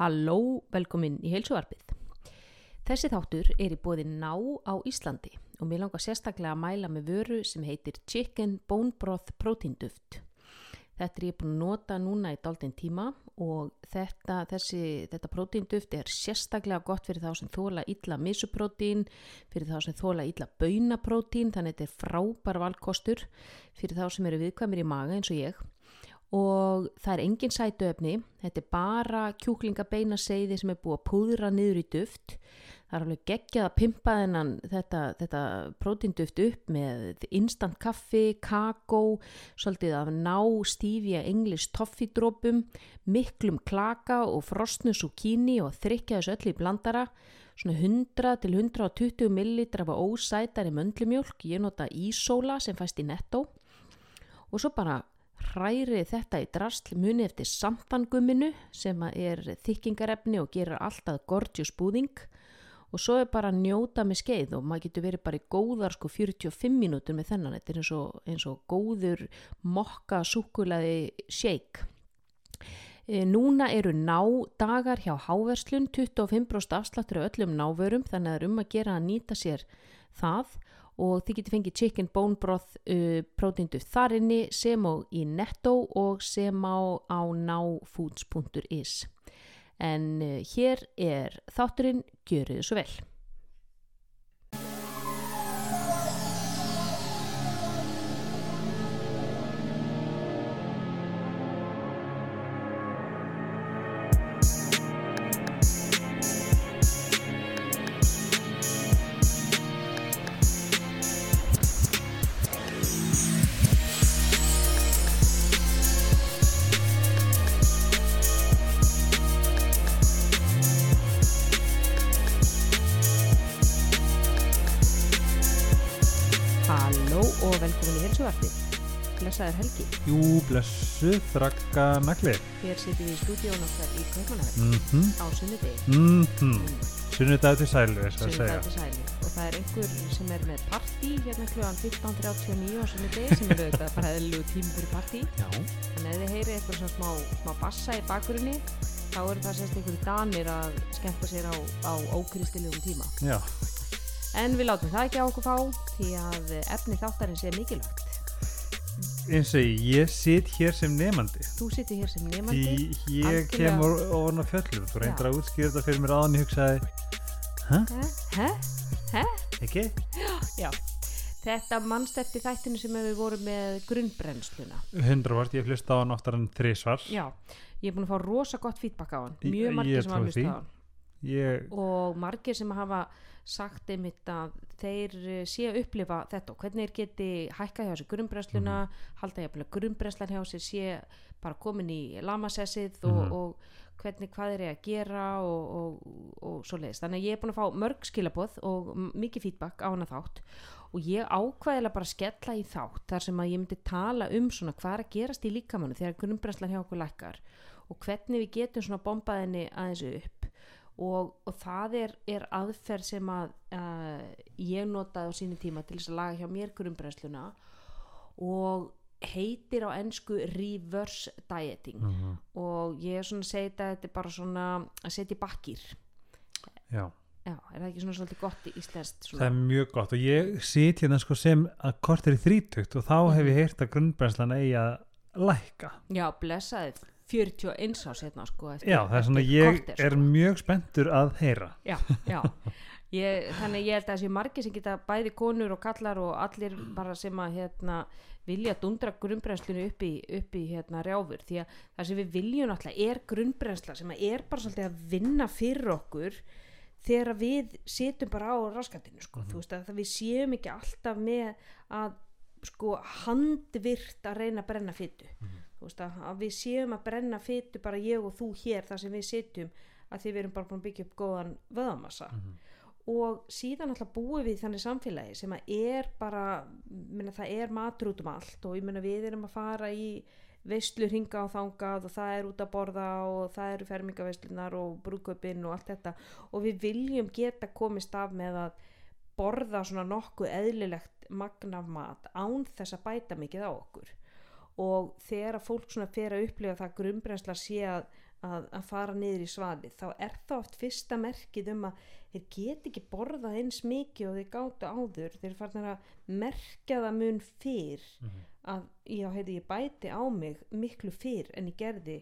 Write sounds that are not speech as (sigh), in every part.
Halló, velkomin í heilsuvarpið. Þessi þáttur er í bóði ná á Íslandi og mér langar sérstaklega að mæla með vöru sem heitir Chicken Bone Broth Protein Duft. Þetta er ég búin að nota núna í daldinn tíma og þetta, þessi, þetta prótínduft er sérstaklega gott fyrir þá sem þóla illa misuprótín, fyrir þá sem þóla illa baunaprótín, þannig að þetta er frábær valkostur fyrir þá sem eru viðkvæmir í maga eins og ég og það er engin sætuöfni, þetta er bara kjúklingabeina seiði sem er búið að púðra niður í duft. Það er alveg geggjað að pimpa þennan þetta, þetta prótinduft upp með instant kaffi, kakó svolítið af ná stífja englis toffidrópum miklum klaka og frostnu zucchini og þrykja þessu öll í blandara. Svona 100 til 120 millilitra af ósætari möndlumjölk ég nota ísóla sem fæst í netto og svo bara hræri þetta í drasl muni eftir samfangumminu sem er þykkingarefni og gerir alltaf gorgeous búðing. Og svo er bara að njóta með skeið og maður getur verið bara í góðar sko 45 mínútur með þennan, þetta er eins og, eins og góður mokka súkulaði shake. E, núna eru ná dagar hjá Háverslun, 25% afsláttur af öllum návörum þannig að það er um að gera að nýta sér það og þið getur fengið chicken bone broth uh, prótindu þar inni sem á í netto og sem á á náfoods.is en uh, hér er þátturinn Gjörið svo vel Blessaður Helgi. Jú, blessu, þrakka nagli. Hér sittum við í stúdíón okkar í Kaupmannahöfn. Mm -hmm. á sunnudegi. Mm. -hmm. Sunnudag til sælu, sunnudag til sæli og það er einhver sem er með partí hérna klugan 15.39 á sunnudegi sem er auðvitað bara eðlilegu tími fyrir partí. Já, en ef þið heyrið eitthvað svona smá, smá bassa í bakgrunni þá eru það sérst einhverju danir að skemmta sér á, á ókristilegum tíma. Já, en við látum það ekki á okkur fá því að efni þáttarins er mikilvægt eins og ég sit hér sem nefandi þú situr hér sem nefandi Því ég algjörlega. kem ofan á fjöllum Þú reyndir að útskýra þetta fyrir mér áðan ég hugsaði Hæ? Hæ? Ekki? Já. Þetta mannst eftir þættinu sem við vorum með grunnbrennsluna. 100 vart, ég hlusta á hann oftar en þrísvar Já, ég er búin að fá rosa gott feedback á hann. Mjög margir sem hafa því. á hann. Ég, Og margir sem hafa sagt einmitt að þeir eh, sé að upplifa þetta og hvernig þeir geti hækka hjá sér grunnbrennsluna, Mhm. halda jafnvel að grunnbrennslan hjá sér sé bara komin í lamasessið og, Mhm. og hvernig hvað þeir eru að gera og, og, og svo leiðist. Þannig að ég er búin að fá mörg skilaboð og mikið feedback á hana þátt og ég ákvæðilega bara skella í þátt þar sem að ég myndi tala um svona hvað er að gerast í líkamannu þegar grunnbrennslan hjá okkur lækkar og hvernig við getum svona bombaðinni aðeins upp og, og það er, er aðferð sem að uh, ég notaði á sínu tíma til þess að laga hjá mér grunnbrennsluna og heitir á ennsku reverse dieting. Mhm. og ég er svona að segja þetta þetta er bara svona að setja í bakkir. Já, já, er það ekki svona svolítið gott í íslenskt það er mjög gott og ég sit hérna sko sem að kort er í þrítugt og þá hef ég heyrt að grunnbrennslan eigi að lækka. Já, blessaði 41 ás hérna sko Já, það er svona, ég korter, er sko. mjög spenntur að heyra. Já, já. Ég, þannig ég held að þessi margir sem geta bæði konur og kallar og allir bara sem að hérna vilja dundra grunnbrennslinu upp í, upp í hérna rjáfur. Því að það sem við viljum náttúrulega er grunnbrennsla sem er bara svolítið að vinna fyrir okkur þegar við setjum bara á raskatinu sko. þú veist að við séum ekki alltaf með að sko handvirt að reyna að brenna fytu þú veist að, að við séum að brenna fytu bara ég og þú hér þar sem við setjum að því við erum bara búin að byggja upp góðan vöðamassa og síðan alltaf búum við þannig samfélagi sem að er bara minna, það er matur út um allt og ég meina við erum að fara í veislu hringa og þangað og það er út að borða og það eru fermingaveislunar og brúköpinn og allt þetta. Og við viljum geta komist af með að borða svona nokkuð eðlilegt magn af mat án þess að bæta mikið á okkur og þegar að fólk svona fer að upplifa það að grunnbrennsla sé að, að, að fara niður í svaðið þá er það oft fyrsta merkið um að þeir get ekki borðað eins mikið og þeir gátu áður þeir farnir að merkja það mun fyrr Mhm. að já, heiti, ég bæti á mig miklu fyrr en ég gerði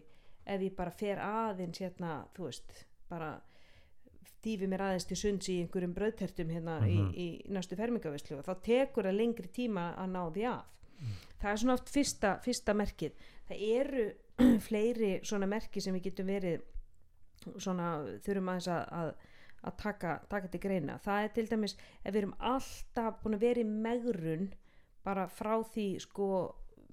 ef ég bara fer aðeins hérna, þú veist, bara dýfi mér aðeins til sunds í einhverjum bröðtertum hérna Mhm. í, í næstu fermingavislu og þá tekur það lengri tíma að ná því af það er svona oft fyrsta, fyrsta merkið. Það eru (clears throat) fleiri svona merki sem við getum verið svona þurfum aðeins að, að, að taka, taka til greina. Það er til dæmis ef við erum alltaf búin að vera í megrun bara frá því sko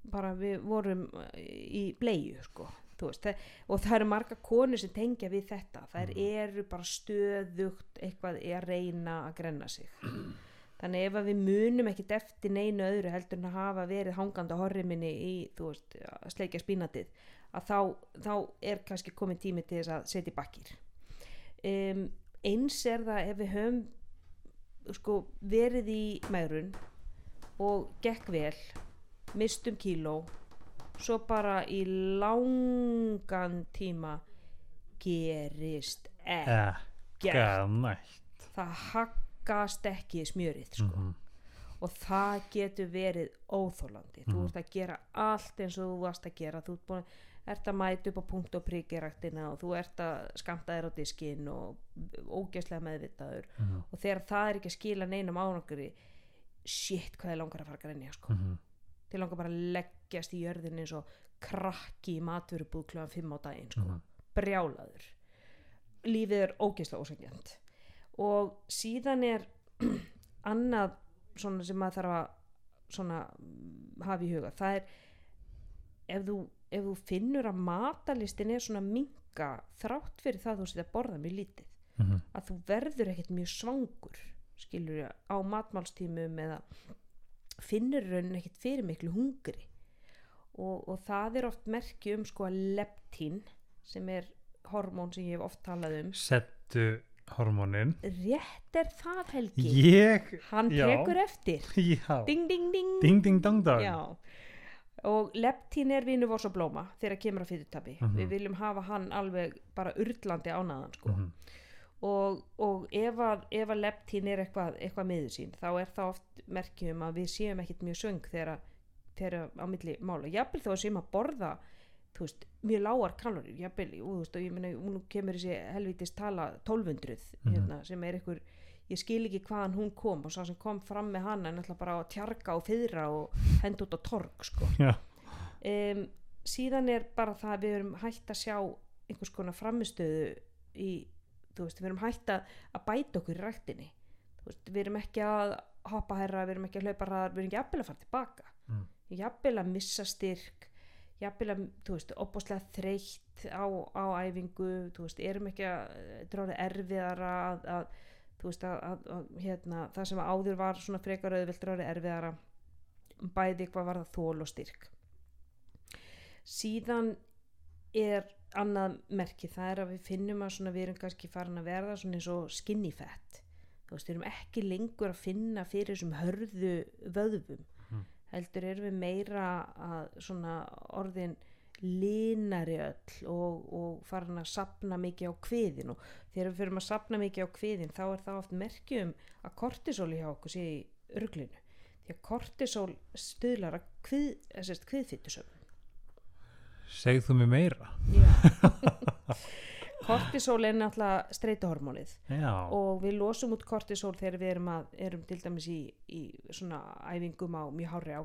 bara við vorum í bleiu sko veist, það, og það eru marga konur sem tengja við þetta. Þær eru bara stöðugt eitthvað að reyna að grenna sig (clears throat) þannig ef við munum ekkit eftir neinu öðru heldur en að hafa verið hangandi á horriminni í, veist, sleikja spínatið að þá, þá er kannski komin tími til þess að setja bakkir. Um, eins er það ef við höfum sko, verið í megrun og gekk vel mistum kíló svo bara í langan tíma gerist ekkert. Ekki nætt haggast ekki smjörið sko. Mhm. og það getur verið óþólandi þú Mhm. ert að gera allt eins og þú varst að gera þú ert, búin, ert að mæta upp á punkt og prikkiræktina og þú ert að skamta þér á diskinn og ógeðslega meðvitaður Mhm. og þegar það er ekki að skila neinum ánangri shit hvað er langar að fara að grenja sko. Mhm. til langar bara að leggjast í jörðin eins og krakki í matvörubúð kljóðan 5 á daginn sko. Mhm. brjálaður lífið er ógeðslega ósengjant og síðan er (clears throat) annað svona sem maður þarf að svona mm, hafa í huga. Það er ef þú, ef þú finnur að matalistin er svona minka þrátt fyrir það að þú setja að borða mjög lítið Mhm. að þú verður ekkert mjög svangur skilur ég á matmálstímum eða finnur raunin ekkert fyrir miklu hungri. Og, og það er oft merki um sko að leptín sem er hormón sem ég hef oft talað um. Settu hormónin. Rétt er það Helgi. Ég hann tekur eftir. (laughs) Já. Ding ding ding, Ding ding dong dong. Og leptín er vinnu vors og blóma þegar kemur að fyrirtabi Mhm. við viljum hafa hann alveg bara urlandi ánaðan sko. Mhm. og, og ef að, ef að leptín er eitthvað, eitthvað miður sín þá er það oft merkjum að við séum ekkit mjög svöng þegar, þegar á milli mála. Jafnvel þó að séum að borða þú veist, mjög lágar kalorir jafnvel, og, þú veist, og ég meina, nú kemur þessi helvítist tala 1200 Mhm. hérna, sem er einhver, ég skil ekki hvaðan hún kom og sá sem kom fram með hana en ætla bara að tjarga og fyrra og henda út á torg sko Já. um, síðan er bara það að við erum hægt að sjá einhvers konar framistöðu í, þú veist, við erum hægt að, að bæta okkur í ræktinni þú veist, við erum ekki að hoppa herra, við erum ekki að hlaupa hraðar, við erum ekki jafnvel að fara tilbaka Mm. jafnvel að missa styrk jafnvel að, þú veist, opbáslega þreytt á, á æfingu þú veist, erum ekki að dráði erfiðara að, að þú veist, að, að, hérna, það sem áður var svona frekar auðvilt dráði erfiðara bæði hvað var það þól og styrk síðan er annað merki það er að við finnum að svona, við erum kannski farin að verða svona eins og skinny fat þú veist, við erum ekki lengur að finna fyrir þessum hörðu vöðvum Mhm. Heldur erum við meira að svona orðin linari öll og, og farin að sapna mikið á kviðin og þegar við fyrir að sapna mikið á kviðin þá er það oft merkjum að kortisóli hjá okkur sé í örglinu því að kortisól stuðlar að kvið, kviðfittusöfn Segð þú mér meira (laughs) (laughs) kortisól er náttúrulega streituhormónið Já. Og við losum út kortisól þegar við erum, að, erum til dæmis í, í svona æfingum á mjög hári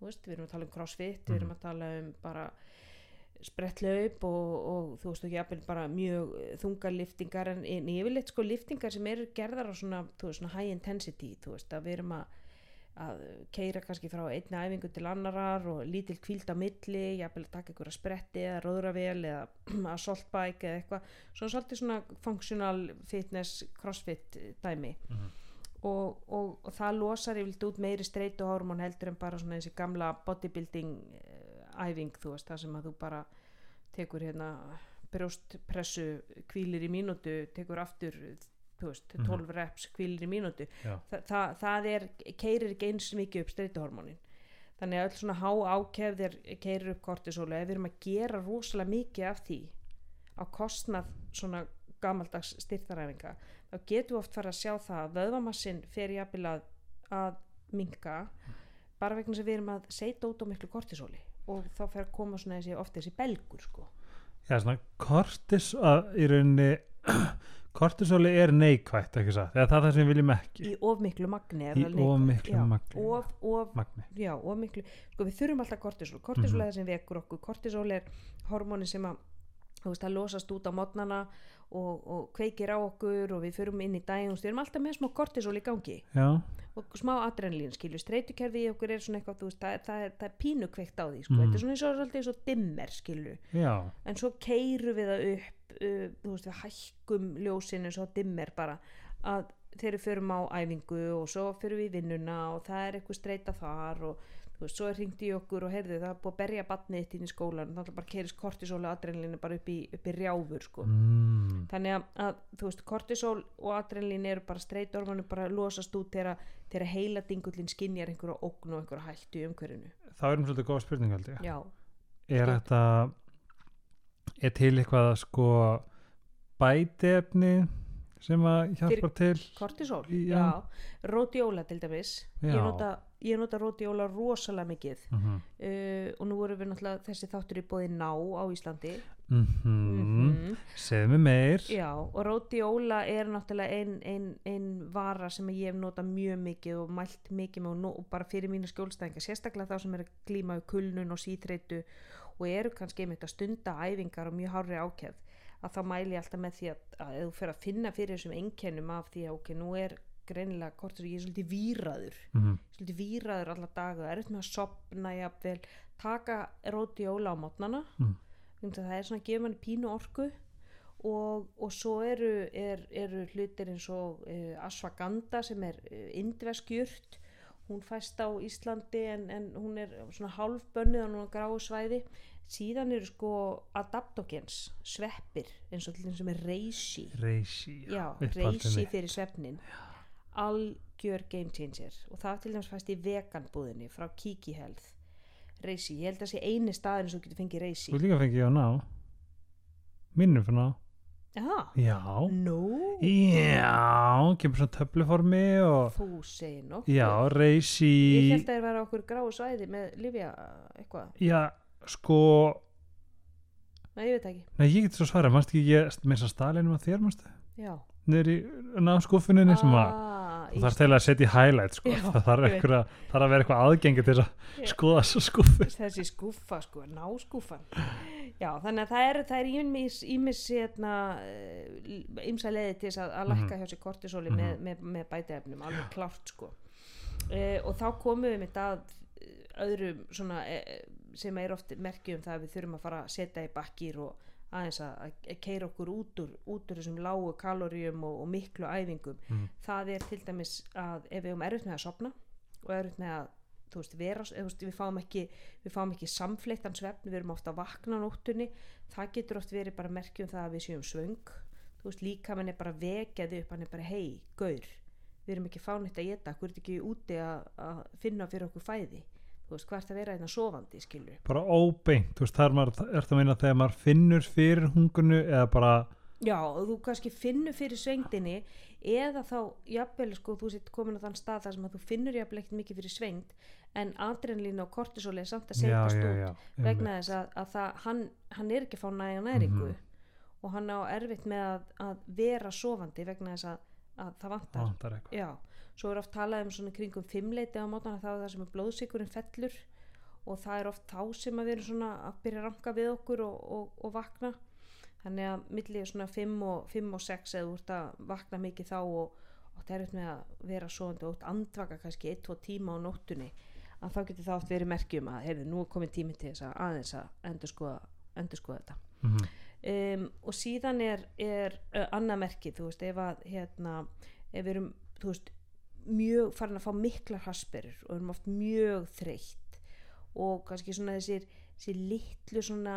veist, við erum að tala um crossfit við erum að tala um bara sprettlaup og, og þú veist ekki jafnvel bara mjög þungar liftingar en, en yfirleitt sko liftingar sem eru gerðar á svona, veist, svona high intensity þú veist, að við erum að að keira kannski frá einni æfingu til annarar og lítil kvíld á milli jafnvel að taka ykkur að spretti eða róðravél eða (clears throat) að saltbike eða eitthvað svona svolítið svona functional fitness crossfit dæmi Mhm. og, og, og það losar yfirleitt út meiri streituhormón heldur en bara svona þessi gamla bodybuilding eh, æfing þú veist það sem að þú bara tekur hérna brjóstpressu kvílir í mínútu tekur aftur þú veist, Mhm. 12 reps kvílir í mínútu. Þa, það, það er, keirir ekki eins mikið upp streituhormónin þannig að öll svona há ákefðir keirir upp kortisólu ef við erum að gera rosalega mikið af því á kostnað svona gamaldags styrtaræfinga þá getum við oft fara að sjá það að vöðvamassin fer jafnvel að, að minka bara vegna sem við erum að seita út á miklu kortisóli og þá fer að koma svona þessi oft þessi belgur sko Já, svona kortis í rauninni (clears throat) kortisóli er neikvætt ekki satt, eða það er það sem við viljum ekki. Í of miklu magni er Í það of neikvætt. miklu Já, magni. of, of, magni. já, of miklu. Sko við þurfum alltaf kortisol, kortisol Mhm. er það sem vekur okkur. Kortisol er hormóni sem að þú veist, það losast út á mótnana og, og kveikir á okkur og við förum inn í daginn. Og við erum alltaf með smá kortisol í gangi. Já, og smá adrenalín skilju, streytukerfi í okkur er svona eitthvað, þú veist, það, það, er, það er pínu kveikt á því, sko, Mhm. þetta er svona eins og svolítið eins og dimmer, skilju, já, en svo keiru við það upp, uh, þú veist, við hækkum ljósinu svo dimmer bara að þegar við förum á æfingu og svo förum við í vinnuna og það er eitthvað streyta þar og þú veist, svo er hringt í okkur og heyrðu það er búið að berja batnið inn í skólan þá er bara keirist kortisol og adrenalín bara upp í, upp í rjáfur, sko. Mm, þannig að, að þú veist, kortisol og adrenalín eru bara streytormanu bara losast út þegar, heila dingullin skinjar einhverja ógn og einhverja hættu í umhverfinu. Þá erum svolítið góða spurning held ég. Já, Er þetta er til eitthvað sko bætefni sem að hjálpar til kortisol, Já. já, rótióla til dæmis Já. nota, ég nota rótióla rosalega mikið mm -hmm. uh, og nú vorum við náttúrulega þessi þáttur í bóði ná á Íslandi Mm Mhm. segðu mig meir Já, og rótióla er náttúrulega ein, ein, ein vara sem ég hef notað mjög mikið og mælt mikið og, og bara fyrir mínu skjólstæðinga, sérstaklega þá sem er við kulnun og síþreitu og eru kannski einmitt að stunda æfingar og mjög hárri ákefð að þá mæli ég alltaf með því að, að þú fer að finna fyrir þessum einkennum af því að ok, nú er greinilega kortur ég er svolítið víraður mm -hmm. svolítið víraður alla daga, er með að sopna jafnvel, taka rótióla á mótnana Mm. það er svona að gefa manni pínu orku og, og svo eru, er, eru hlutir eins og uh, ashwagandha sem er uh, indveskjurt hún fæst á Íslandi en, en hún er svona hálfbönnuð á núna gráu svæði. Síðan eru sko adaptogens sveppir eins og til þeim sem er reishi. Reishi já, reishi mitt. fyrir svefnin. Algjör game changer. Og það til dæmis fæst í veganbúðinni frá Kiki Health. Reishi, ég held að sé eini staðin sem þú getur fengið reishi. Þú líka fengið á ná. Minnum fyrir ná Já, Já. No Já, kemur svona töfluformi og Þú segir nokkuð. Já, Reishi Ég held að það var okkur gráu svæði með Livia eitthvað, Já, sko nei ég veit ekki. Nei, ég get svo svara, mannst ekki ég með þess að staðleinum að þér, mannstu Já, niður í náskúfuninni sem að ah, þú þarf til að setja í highlight sko. Já, það þarf, þarf að vera eitthvað aðgengi til að skoða þessu skúfu þessi skúfa sko, náskúfan já, þannig að það er, það er ímis, ímis hérna, ímsa leiði til að, að lækka hjá sér kortisóli Mhm. með, með, með bætaefnum, alveg klárt sko e, og þá komum við mitt að eh, öðrum svona e, sem er oft merkjum það að við þurfum að fara að setja í bakkir og aðeins að, að keira okkur út úr, út úr þessum lágu kaloríum og, og miklu æfingum Mhm. það er til dæmis að ef við höfum erfitt með að sopna og erfitt með að þú veist, vera, þú veist, við fáum ekki við fáum ekki samfleittan svefn við erum ofta að vakna á nóttunni. Það getur oft verið bara merkjum það að við séum svöng. Þú veist, líka mann er bara vekjað upp hann er bara, hei, gaur við erum ekki fánitt að geta, er ekki úti að, að finna fyrir okkur fæði? Þú veist, er það að vera einna sofandi, skilur bara óbeint, þú veist, það er maður er það að meina þegar maður finnur fyrir hungunu eða bara, Já, þú kannski finnur fyrir svengdinni eða þá, jafnvel, sko, þú sitt komin á þann stað þar sem að þú finnur jafnvel ekkert mikið fyrir svengd en adrenalín og kortisol er samt að út já vegna þess að, að það, hann, hann er ekki fá næja næringu Mhm. og hann á erfitt með að, að vera sofandi vegna þess að, að það vantar. Vantar Já, svo er oft talað um svona kringum fimmleiti á mótana þá það sem er blóðsykurinn fellur og það er oft þá sem að við erum svona að byrja að ranka við okkur og, og, og vakna þannig að milli svona 5 og, 5 og 6 eða þú ert að vakna mikið þá og, og það er eitthvað með að vera svoandi og út andvaka kannski 1-2 tíma á nóttunni að þá getur það oft verið merkjum að heyrðu, nú er komin tími til þess að aðeins að endur skoða, endur skoða þetta. Mm um, og síðan er, er uh, annað merki, þú veist, ef að hérna, ef við erum þú veist, mjög farin að fá miklar hasperur og erum oft mjög þreytt og kannski svona þessir, þessir litlu svona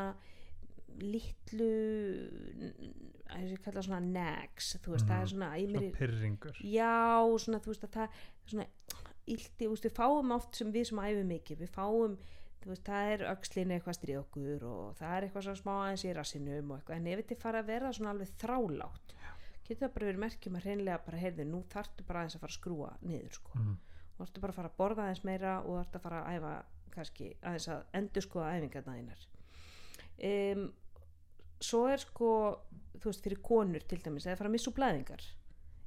litlu þessi kalla svona nags þú veist, það er svona, mér svona er- pyrringur já, svona, þú veist að það svona ilti, þú veist, við fáum oft sem við sem æfum mikið, við fáum þú veist, það er öxlin eitthvað stríð okkur og það er eitthvað svona smá aðeins í rassinum og eitthvað, en ef þetta fara að vera svona alveg þrálátt getur það bara verið merkjum að hreinlega bara heyrðu, nú þarftu bara aðeins að fara að skrúa niður sko, mm. þú þarftu bara að fara að borða aðeins meira og þú þarftu að fara að æfa kannski aðeins að endur skoða æfingarna þínar um, svo er sko þú veist, fyrir konur til dæmis eða fara að missa blæðingar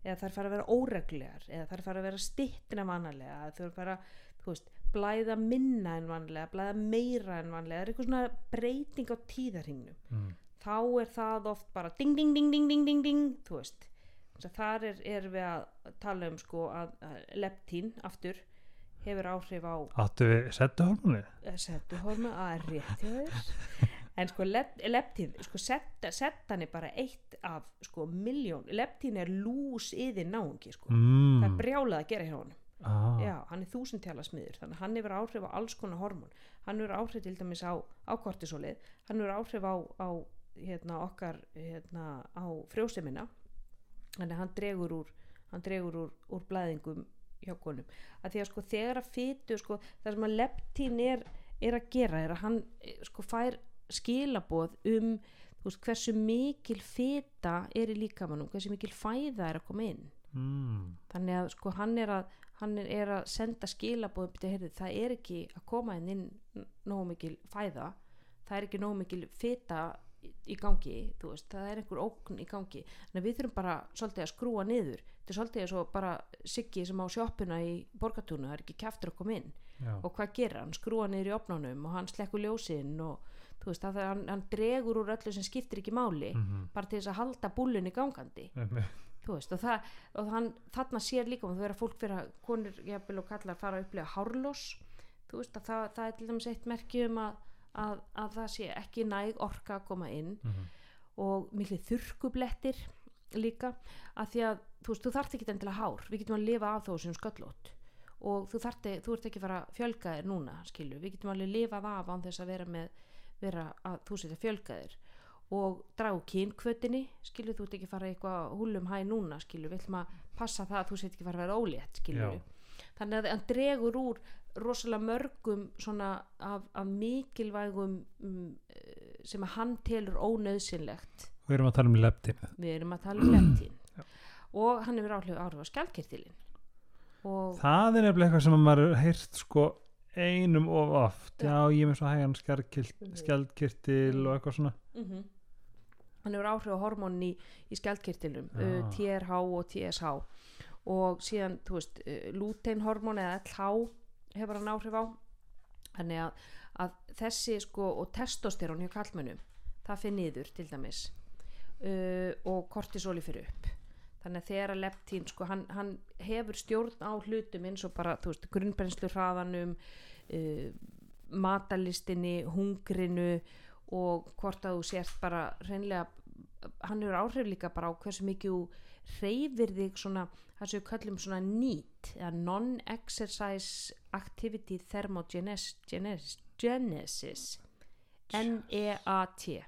eða þær fara að vera óreglegar eða þær fara að vera stittina vanalega eða þau fara, þú veist, blæða minna en vanlega, blæða meira en vanlega það er eitthvað svona breyting á tíðarhingnum Mm. þá er það oft bara ding ding ding ding ding ding ding þú veist. Að þar er, er við að tala um sko að, að leptín aftur hefur áhrif á áttu við settuhormónið settuhorma að er rétt hjá þér en sko lep, leptín sko setta, settan er bara eitt af sko miljón, leptín er lús yfir náungi sko, það er mm. brjálað að gera hjá honum. Ah. já, hann er þúsundtjala smiður þannig að hann hefur áhrif á alls konar hormón. Hann hefur áhrif til dæmis á, á kortisólið hann hefur áhrif á, á hérna, okkar hérna, á frjósemina. Þannig að hann dregur úr hann dregur úr, úr blæðingum hjá konum. Að því að sko þegar að fytu sko, það sem að leptín er, er að gera er að hann eh, sko fær skilaboð um veist, hversu mikil fyta er í líkamannum, hversu mikil fæða er að koma inn. Mm. þannig að sko hann er að hann er, að senda heyrðu, það er ekki að koma inn inn nógu mikil fæða það er ekki nógu mikil fita í, gangi, veist, það er einhver ókn í gangi, þannig að við þurfum bara svolítið að skrúa niður, þetta er svolítið eins og bara Siggi sem á sjoppuna í borgatúnu það er ekki kæftur að koma inn. Já. og hvað gerir hann, skrúa niður í opnánum og hann slekkur ljósinn og þú veist, það hann, hann dregur úr öllu sem skiptir ekki máli Mhm. bara til þess að halda búlunni gangandi. Þú veist, og, það, og hann, þarna sér líka og þú verður að fólk fyrir að konur jafnvel og kallar fara að upplega hárlós þú veist að það, það er til dæmis eitt merki um að, að, að það sé ekki næg orka að koma inn. Mhm. og miklu þurrkublettir líka að því að þú veist, þú þarft ekki endilega hár. Við getum að lifa af þó sem sköllótt. Og þú þarft, þú ert ekki að fara að fjölga þér núna skilju, við getum alveg lifað af án þess að vera með vera að þú setja fjölga þér. Og dragu kynkvötinni skilju, þú ekki að fara eitthvað húlum hæ núna skilju, við ætlum að passa það að þú set ekki að fara að vera ólétt skilju Já. þannig að hann dregur úr rosalega mörgum svona af, af mikilvægum um, eh, sem að hann telur ónöðsynlegt við erum að tala um leptin við erum að tala um leptín. (clears throat) Og hann hefur áhrif áhrif á skjaldkirtilin og það er nefnilega eitthvað sem að maður heyrt sko einum of oft. Já, Já. ég er með svo hægan skjaldkirtil, og eitthvað svona. Mm hann hefur áhrif á hormónin í, í skjaldkirtilum uh, TRH og TSH og síðan, þú veist, uh, lúteinhormón eða LH hefur hann áhrif á. Þannig að, að þessi sko og testosterón hjá kallmönnum það fyrir niður til dæmis. Uh, og kortisóli fyrir upp þannig að þegar að leptín sko, hann, hann hefur stjórn á hlutum eins og bara, grunnbrennslu hraðanum uh, matalistinni, hungrinu og hvort að þú sért bara reynlega, hann hefur áhrif líka bara á hversu mikið þú hreyfir þig svona, það við kallum svona NEAT, Non-Exercise Activity Thermogenesis Genesis N-E-A-T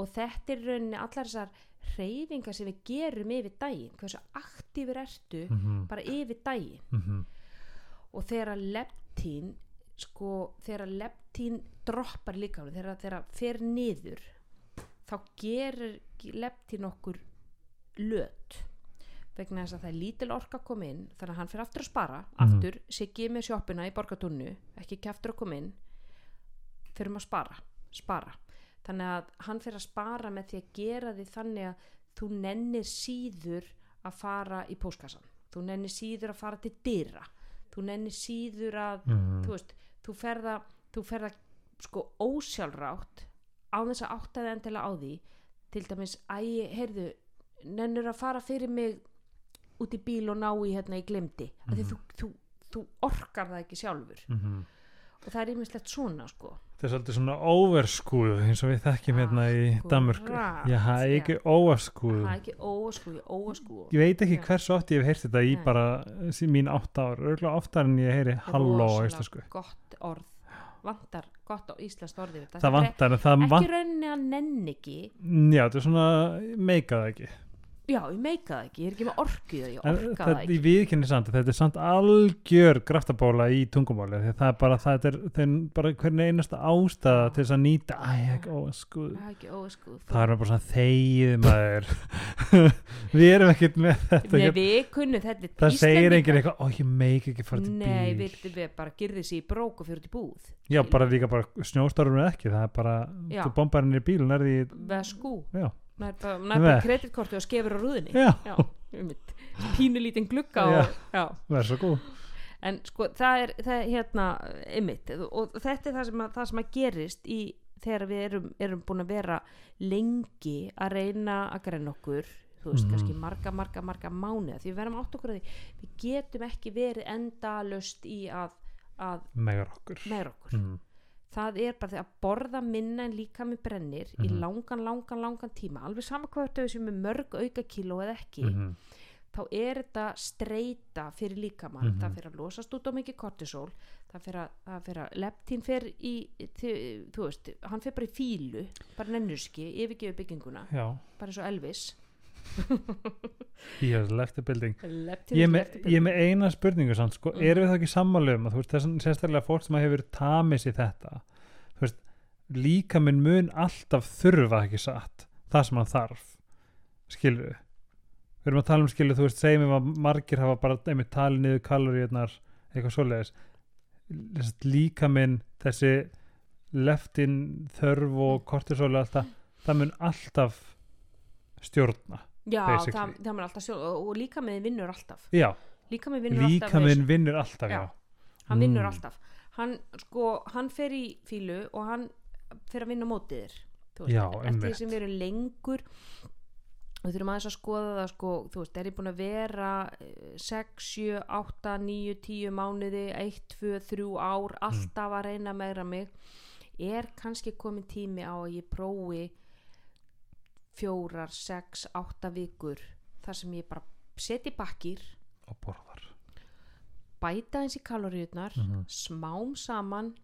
og þetta er rauninni allar þessar hreyfingar sem við gerum yfir daginn, hversu aktífur ertu mm bara yfir daginn. -hmm. og þegar leptín sko, þegar leptín droppar líka þegar þegar fer niður þá gerir leptín okkur löt. Vegna þess að það er lítil orka að koma inn þannig að hann fyrir aftur að spara aftur, siggi með sjoppuna í borgatunnu ekki ekki aftur að koma inn fyrir að spara, spara þannig að hann fyrir að spara með því að gera því þannig að þú nennir síður að fara í póskassan þú nennir síður að fara til dyra. Þú nennir síður að Mhm. þú veist, þú ferða þú ferða sko ósjálfrátt á þess að áttaði endilega á því til dæmis, æ, heyrðu nennur að fara fyrir mig út í bíl og ná í hérna í glemdi mm þú, þú, þú orkar það ekki sjálfur. Mhm. Og það er ímislegt svona sko. Þetta er svolítið svona overskúð eins og við þekkjum hérna í Danmörku. Já, það er ekki overskúð það er ekki óaskú, óaskú ég veit ekki Já. hversu oft ég hef heyrt þetta í Nei. bara mín átt ár. Örgulega oftar en ég heyri halló á íslensku. gott orð. Vantar gott á íslenskt orði það er vantar en það ekki vant rauninni að nenn ekki. Já, þetta er svona meikað ekki já, ég meika það ekki, ég er ekki með orku í það, ég orka það ekki. viðkynni samt þetta er samt algjör graftabóla í tungumáli það er bara, það er, er bara hvernig einasta ástæða til þess að nýta æ, ekki, óskuð það er bara svona þegið maður. (laughs) Við erum ekkert með þetta Nei, við kunnum þetta það segir enginn eitthvað, ó ég meik ekki fara til Nei, bíl. við, við bara girði sér í brók og fyrir til búð já, bara líka bara snjóstormur ekki það er bara, Já. þú bombar henni í bíl Vekk. kreditkorti og skefur á rúðinni já, Já, einmitt Pínu lítinn glugga og, já. verð svo góð En sko, það er, það er hérna einmitt og þetta er það sem að, það sem að gerist í þegar við erum, erum búin að vera lengi að reyna að greina okkur þú veist, Mhm. kannski marga, marga, marga mánuða því við verðum átt okkur að því við getum ekki verið endalust í að, að megar okkur meira okkur mm. Það er bara því að borða minna en líka með brennir í Mhm. langan, langan, langan tíma alveg sama hvað þetta við sem er mörg auka kíló eða ekki, Mm þá er þetta streyta fyrir líkamann Mhm. það fyrir að losast út á mikið kortisol það fyrir að, það fyrir að leptín fer í, til, þú veist, hann fer bara í fílu bara nennuski, yfirgefu bygginguna já, bara eins og Elvis (laughs) he has left the building. Leptín ég er með, með eina spurningu samt, sko, Mm. erum við þá ekki sammálu um að þú veist, þess að sérstaklega fólk sem hefur tamið sér þetta. Veist, líka minn mun alltaf þurfa ekki satt það sem hann þarf skilur við við erum að tala um skilur, þú veist, segjum við að margir hafa bara einmitt talið niður kaloríunar eitthvað svoleiðis. Líka minn þessi leftin þörf og kortisol og alltaf, það mun alltaf stjórna já, basically. það, það er alltaf sjálf og, og líka með vinnur alltaf. Já, líka með vinnur alltaf líka með minn vinnur alltaf já, hann vinnur Mm. alltaf. Hann sko, hann fer í fílu og hann fer að vinna á mótið þér Þú Já, eftir því einmitt. sem við erum lengur við þurfum aðeins að skoða það sko, þú veist, er ég búin að vera eh, 6, 7, 8, 9, 10 mánuði, 1, 2, 3 ár alltaf að reyna meira mig er kannski komin tími á að ég prófi fjórar, 6, 8 vikur þar sem ég bara seti bakkir og borðar bæta eins í kaloríunar Mhm. smám saman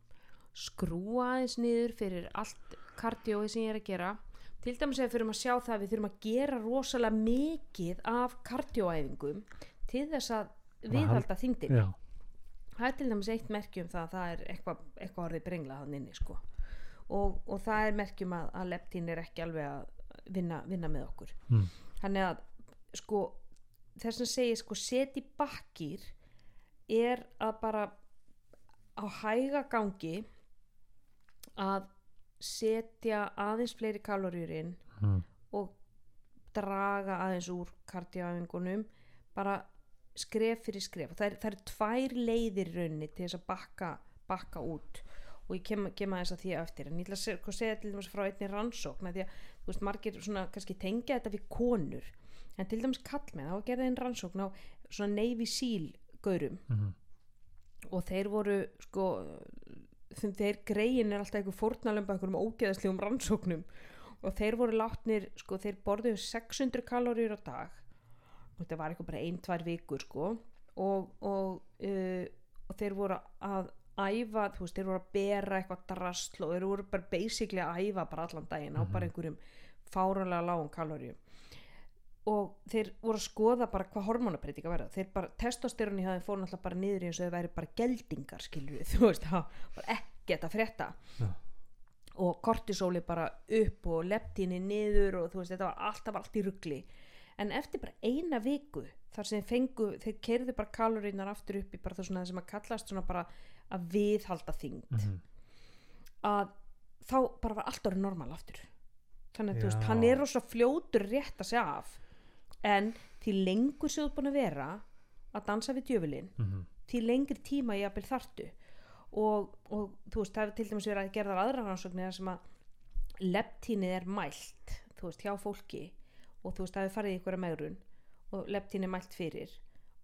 skrúa aðeins niður fyrir allt kardióið sem ég er að gera til dæmis ef við þurfum að sjá það að við þurfum að gera rosalega mikið af kardióæfingum til þess að viðhalda þyngdin já, það er til dæmis eitt merki um það að það er eitthvað, eitthvað orðið brenglað hann inni sko. og, og það er merkjum að, að leptín er ekki alveg að vinna, vinna með okkur Mm. þannig að sko þess að segja sko seti bakkir er að bara á hæga gangi að setja aðeins fleiri kaloríur inn mm. og draga aðeins úr kardiæfingunum bara skref fyrir skref það er, það er tvær leiðir í rauninni til þess að bakka, bakka út og ég kem, kem aðeins að því á eftir en ég ætla að segja, segja til dæmis frá einni rannsókn af því að þú veist margir svona kannski tengja þetta við konur en til dæmis kallmenn þá gerði einn rannsókn á svona Navy Seal gaurum. Mhm. og þeir voru sko þeir greiðin er alltaf einhver fórnalömba einhverjum ógeðaslegum rannsóknum. Og þeir voru látnir sko þeir borðuðu 600 kaloríur á dag. Og þetta var eitthvað bara ein, tvær vikur sko. Og, og, uh, og þeir voru að æfa, þú veist, þeir voru að bera eitthvað drasl og þeir voru bara basically að æfa bara allan daginn á bara einhverjum fáralega lágum kaloríum. Og þeir voru að skoða bara hvað hormonabreitinga verða. Þeir bara, testosteroni hafði fór náttúrulega bara niður eins og þau væri bara geldingar við, (laughs) þú veist, ekkert að frétta. Já. og kortisóli bara upp og leptíni niður og þú veist, þetta var alltaf allt í ruggli en eftir bara eina viku þar sem þeir fengu, þeir kerðu bara kalorínar aftur upp í bara það sem að kallast svona bara að viðhalda þyngd. Mhm. að þá bara var allt orðið normal aftur. Þannig að veist, hann er rosa fljótur rétt að segja af. En því lengur ert búin að vera að dansa við djöfulinn Mhm. því lengri tíma ég að þartu og, og þú veist, það hefur til dæmis verið að gera aðra rannsóknir þar sem að leptínið er mælt þú veist, hjá fólki. Og þú veist, það hefur farið í ykkur megrun og leptín er mælt fyrir.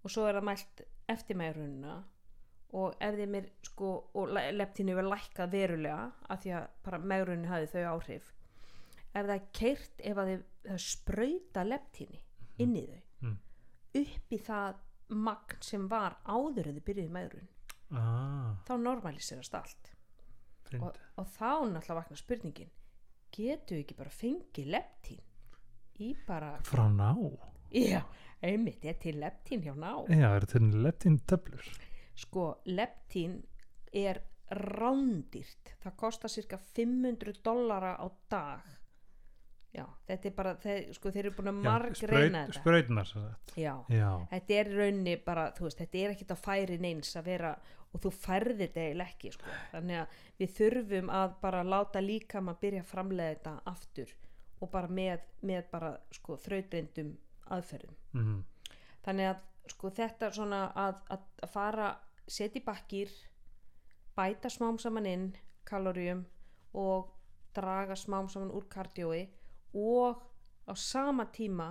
Og svo er það mælt eftir megrunna og ef þeim er sko og leptín er lækkað verulega af því að bara megrunni hafi þau áhrif ef það er keirt ef að þau, sprauta leptíni inn í þau? Mm. upp í það magn sem var áður en þau byrjuði megrun. Ah, þá normaliserast allt. Og, og þá náttúrulega vakna spurningin getur við ekki bara fengið leptín í bara, frá ná? Já, einmitt, ég er til leptín hjá ná. já, er þetta leptín töflur Sko, leptín er rándýrt. Það kostar cirka 500 dollara á dag. Já, þetta er bara, þeir, sko, þeir eru búin að marg reyna þetta. sagt Já, já, þetta er í rauninni bara, veist, þetta er ekkit að færi neins að vera og þú færðir þetta eiginlega ekki, sko. Þannig að við þurfum að bara láta líka maður byrja að framlega þetta aftur og bara með, með bara, sko, þrautreindum aðferðum. mm Þannig að, sko, þetta svona að, að, að fara, setja í bakkir, bæta smám saman inn kaloríum og draga smám saman úr kardjói og á sama tíma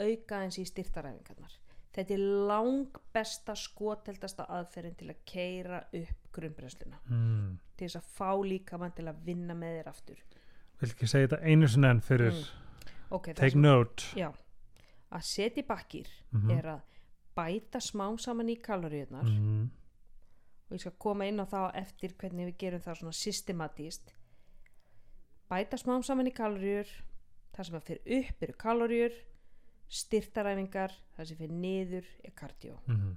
auka eins í styrtaræfingarnar. Þetta er lang besta skoteldasta aðferðin til að keira upp grunnbrennsluna mm. til þess að fá líka mann til að vinna með þér aftur. vil ekki segja þetta einu sinni enn fyrir Okay, það take note Já, að setja í bakkir Mhm. er að bæta smám saman í kaloríunar mm. og ég skal koma inn á það eftir hvernig við gerum það svona systematíst bæta smám saman í kaloríur það sem fyrir upp eru kaloríur styrtaræfingar það sem fyrir niður er kardió Mm.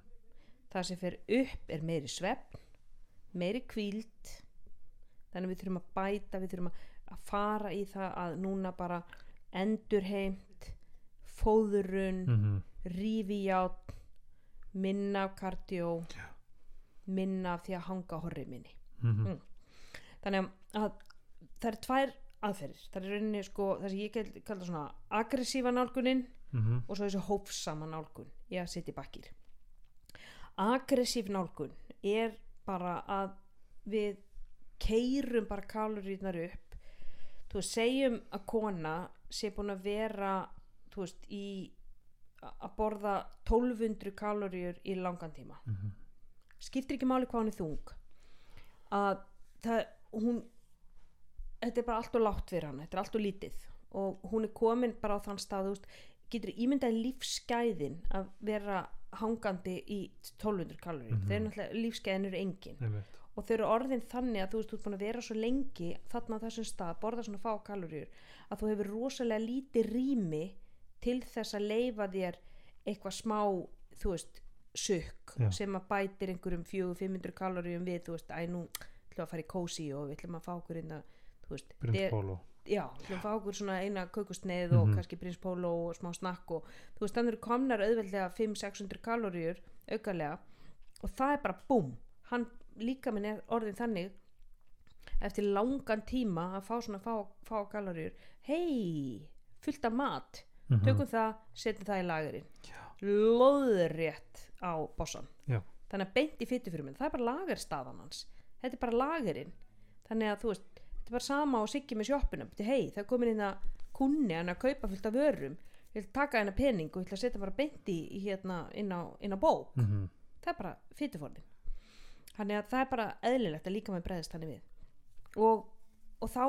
það sem fyrir upp er meiri svepp meiri kvíld þannig við þurfum að bæta við þurfum að, fara í það að núna bara endurheimt fóðurun Mm. rífi játn minna af kardió minna af því að hanga horri minni Mm. Mm. þannig að það er tvær aðferðir það er rauninni sko það sem ég kalla svona aggressífa nálgunin Mm. og svo þessi hófsama nálgun í að setja bakkir aggressív nálgun er bara að við keirum bara kaloríunar upp þú segjum að kona sé búin að vera þú veist, í að borða 1200 kaloríur í langan tíma Mhm. skiptir ekki máli hvað hún er þung að það, hún þetta er bara allt og látt fyrir hann þetta er allt og lítið og hún er komin bara á þann stað veist, getur ímyndað lífsgæðin að vera hangandi í 1200 kaloríum Mhm. þeir eru náttúrulega lífsgæðin eru engin Einmitt. og þau eru orðin þannig að þú veist, þú ert búin að vera svo lengi þarna á þessum stað, borða svona fá kaloríur að þú hefur rosalega lítið rými til þess að leifa þér eitthvað smá þú veist, sukk sem að bætir einhverjum 400-500 kaloríum við, þú veist, æ nú ætlum að fara í kósi og við ætlum að fá okkur einna, þú veist, Prins der- Pólo já, við ætlum að fá okkur svona eina kökusneið og Mhm. kannski prins póló og smá snakk og þú veist, þannig eru komnar auðveldlega 500-600 kaloríur aukalega og það er bara búm. Hann líka minn er orðin þannig eftir langan tíma að fá svona fá, fá kaloríur hei, fullt af mat Mhm. tökum það, setjum það í lagerinn loðrétt á bossan Já. þannig að beint í fytufyrir minn það er bara lagerstaðan hans. Þetta er bara lagerinn þannig að þú veist, þetta er bara sama og siggi með Bíddu, hei, það er komin inn að kunni hann að kaupa fullt af vörum. Ég vil taka hennar pening og ég að setja bara beint í, hérna inn á, inn á bók. Mhm. það er bara fytuforðin þannig að það er bara eðlilegt að líka með breðist þannig við. Og, og þá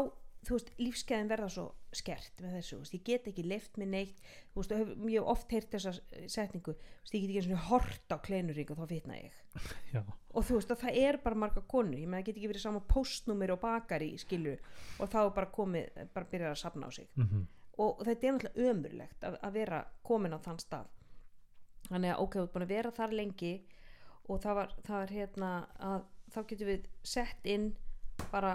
þú veist, lífskeiðin verða svo skert með þessu, veist, ég get ekki leift með neitt þú veist, og hef, ég hef oft heyrt þessa setningu, veist, ég get ekki einu sinni hort á kleinuring og þá vitna ég (laughs) Já. og þú veist að það er bara marga konur ég með það get ekki verið sama postnúmer og bakari skilju og þá bara komið bara byrjar að safna á sig Mhm. og þetta er náttúrulega ömurlegt að, að vera komin á þann stað þannig að ok, þú ert búin að vera þar lengi og það var, það var hérna að þá getum við sett inn bara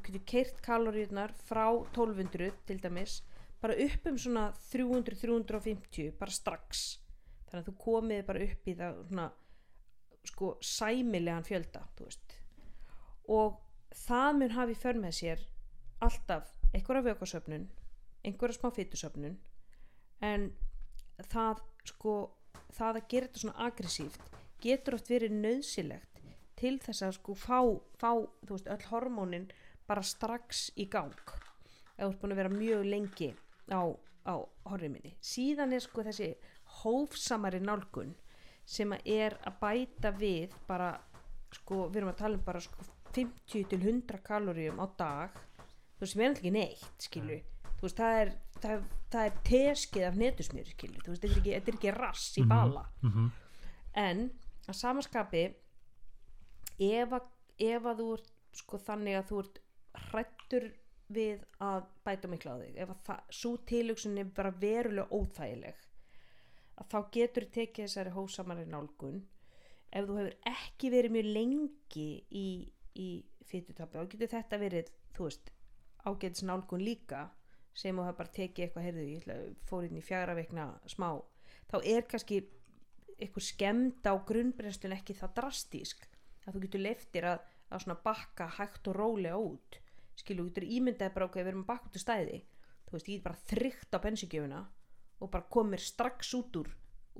við getum keirt kaloríunar frá 1200 til dæmis bara upp um svona 300-350 bara strax. Þannig að þú komið bara upp í það svona sko sæmilegan fjölda þú og það mun hafi för með sér alltaf einhverja vökasöfnun einhverja smá fytusöfnun en það sko það að gera þetta svona aggressíft getur oft verið nöðsilegt til þess að sko fá, fá þú veist, öll hormónin bara strax í gang. Ef þú ert búin að vera mjög lengi á, á horriminni síðan er sko þessi hófsamari nálgun sem að er að bæta við bara sko, við erum að tala um bara sko 50 til 100 kaloríum á dag. Þú veist, sem er alltaf ekki neitt skilju, þú veist, það er það, það er teskið af netusmjör skilju, þú veist, þetta er ekki, þetta er ekki rass í bala. Mhm. en að samaskapi ef að, ef að þú ert sko þannig að þú ert hrættur við að bæta mikla á þig. Ef að það, svo tilhugsun er bara verulega óþægileg að þá getur tekið þessari hósamari nálgun. Ef þú hefur ekki verið mjög lengi í, í fytutapi þá getur þetta verið þú veist, ágætis nálgun líka sem þú hefur bara tekið eitthvað heyrðu, ég ætla, fór inn í fjara veikna smá. Þá er kannski eitthvað skemmt á grunnbrennslun ekki það drastísk að þú getur leiftir að, að bakka hægt og rólega út skilu, þú getur ímyndaði bara okkur við erum bakka út úr stæði. Þú veist, ég get bara þrygt á bensingjöfuna og bara komir strax út úr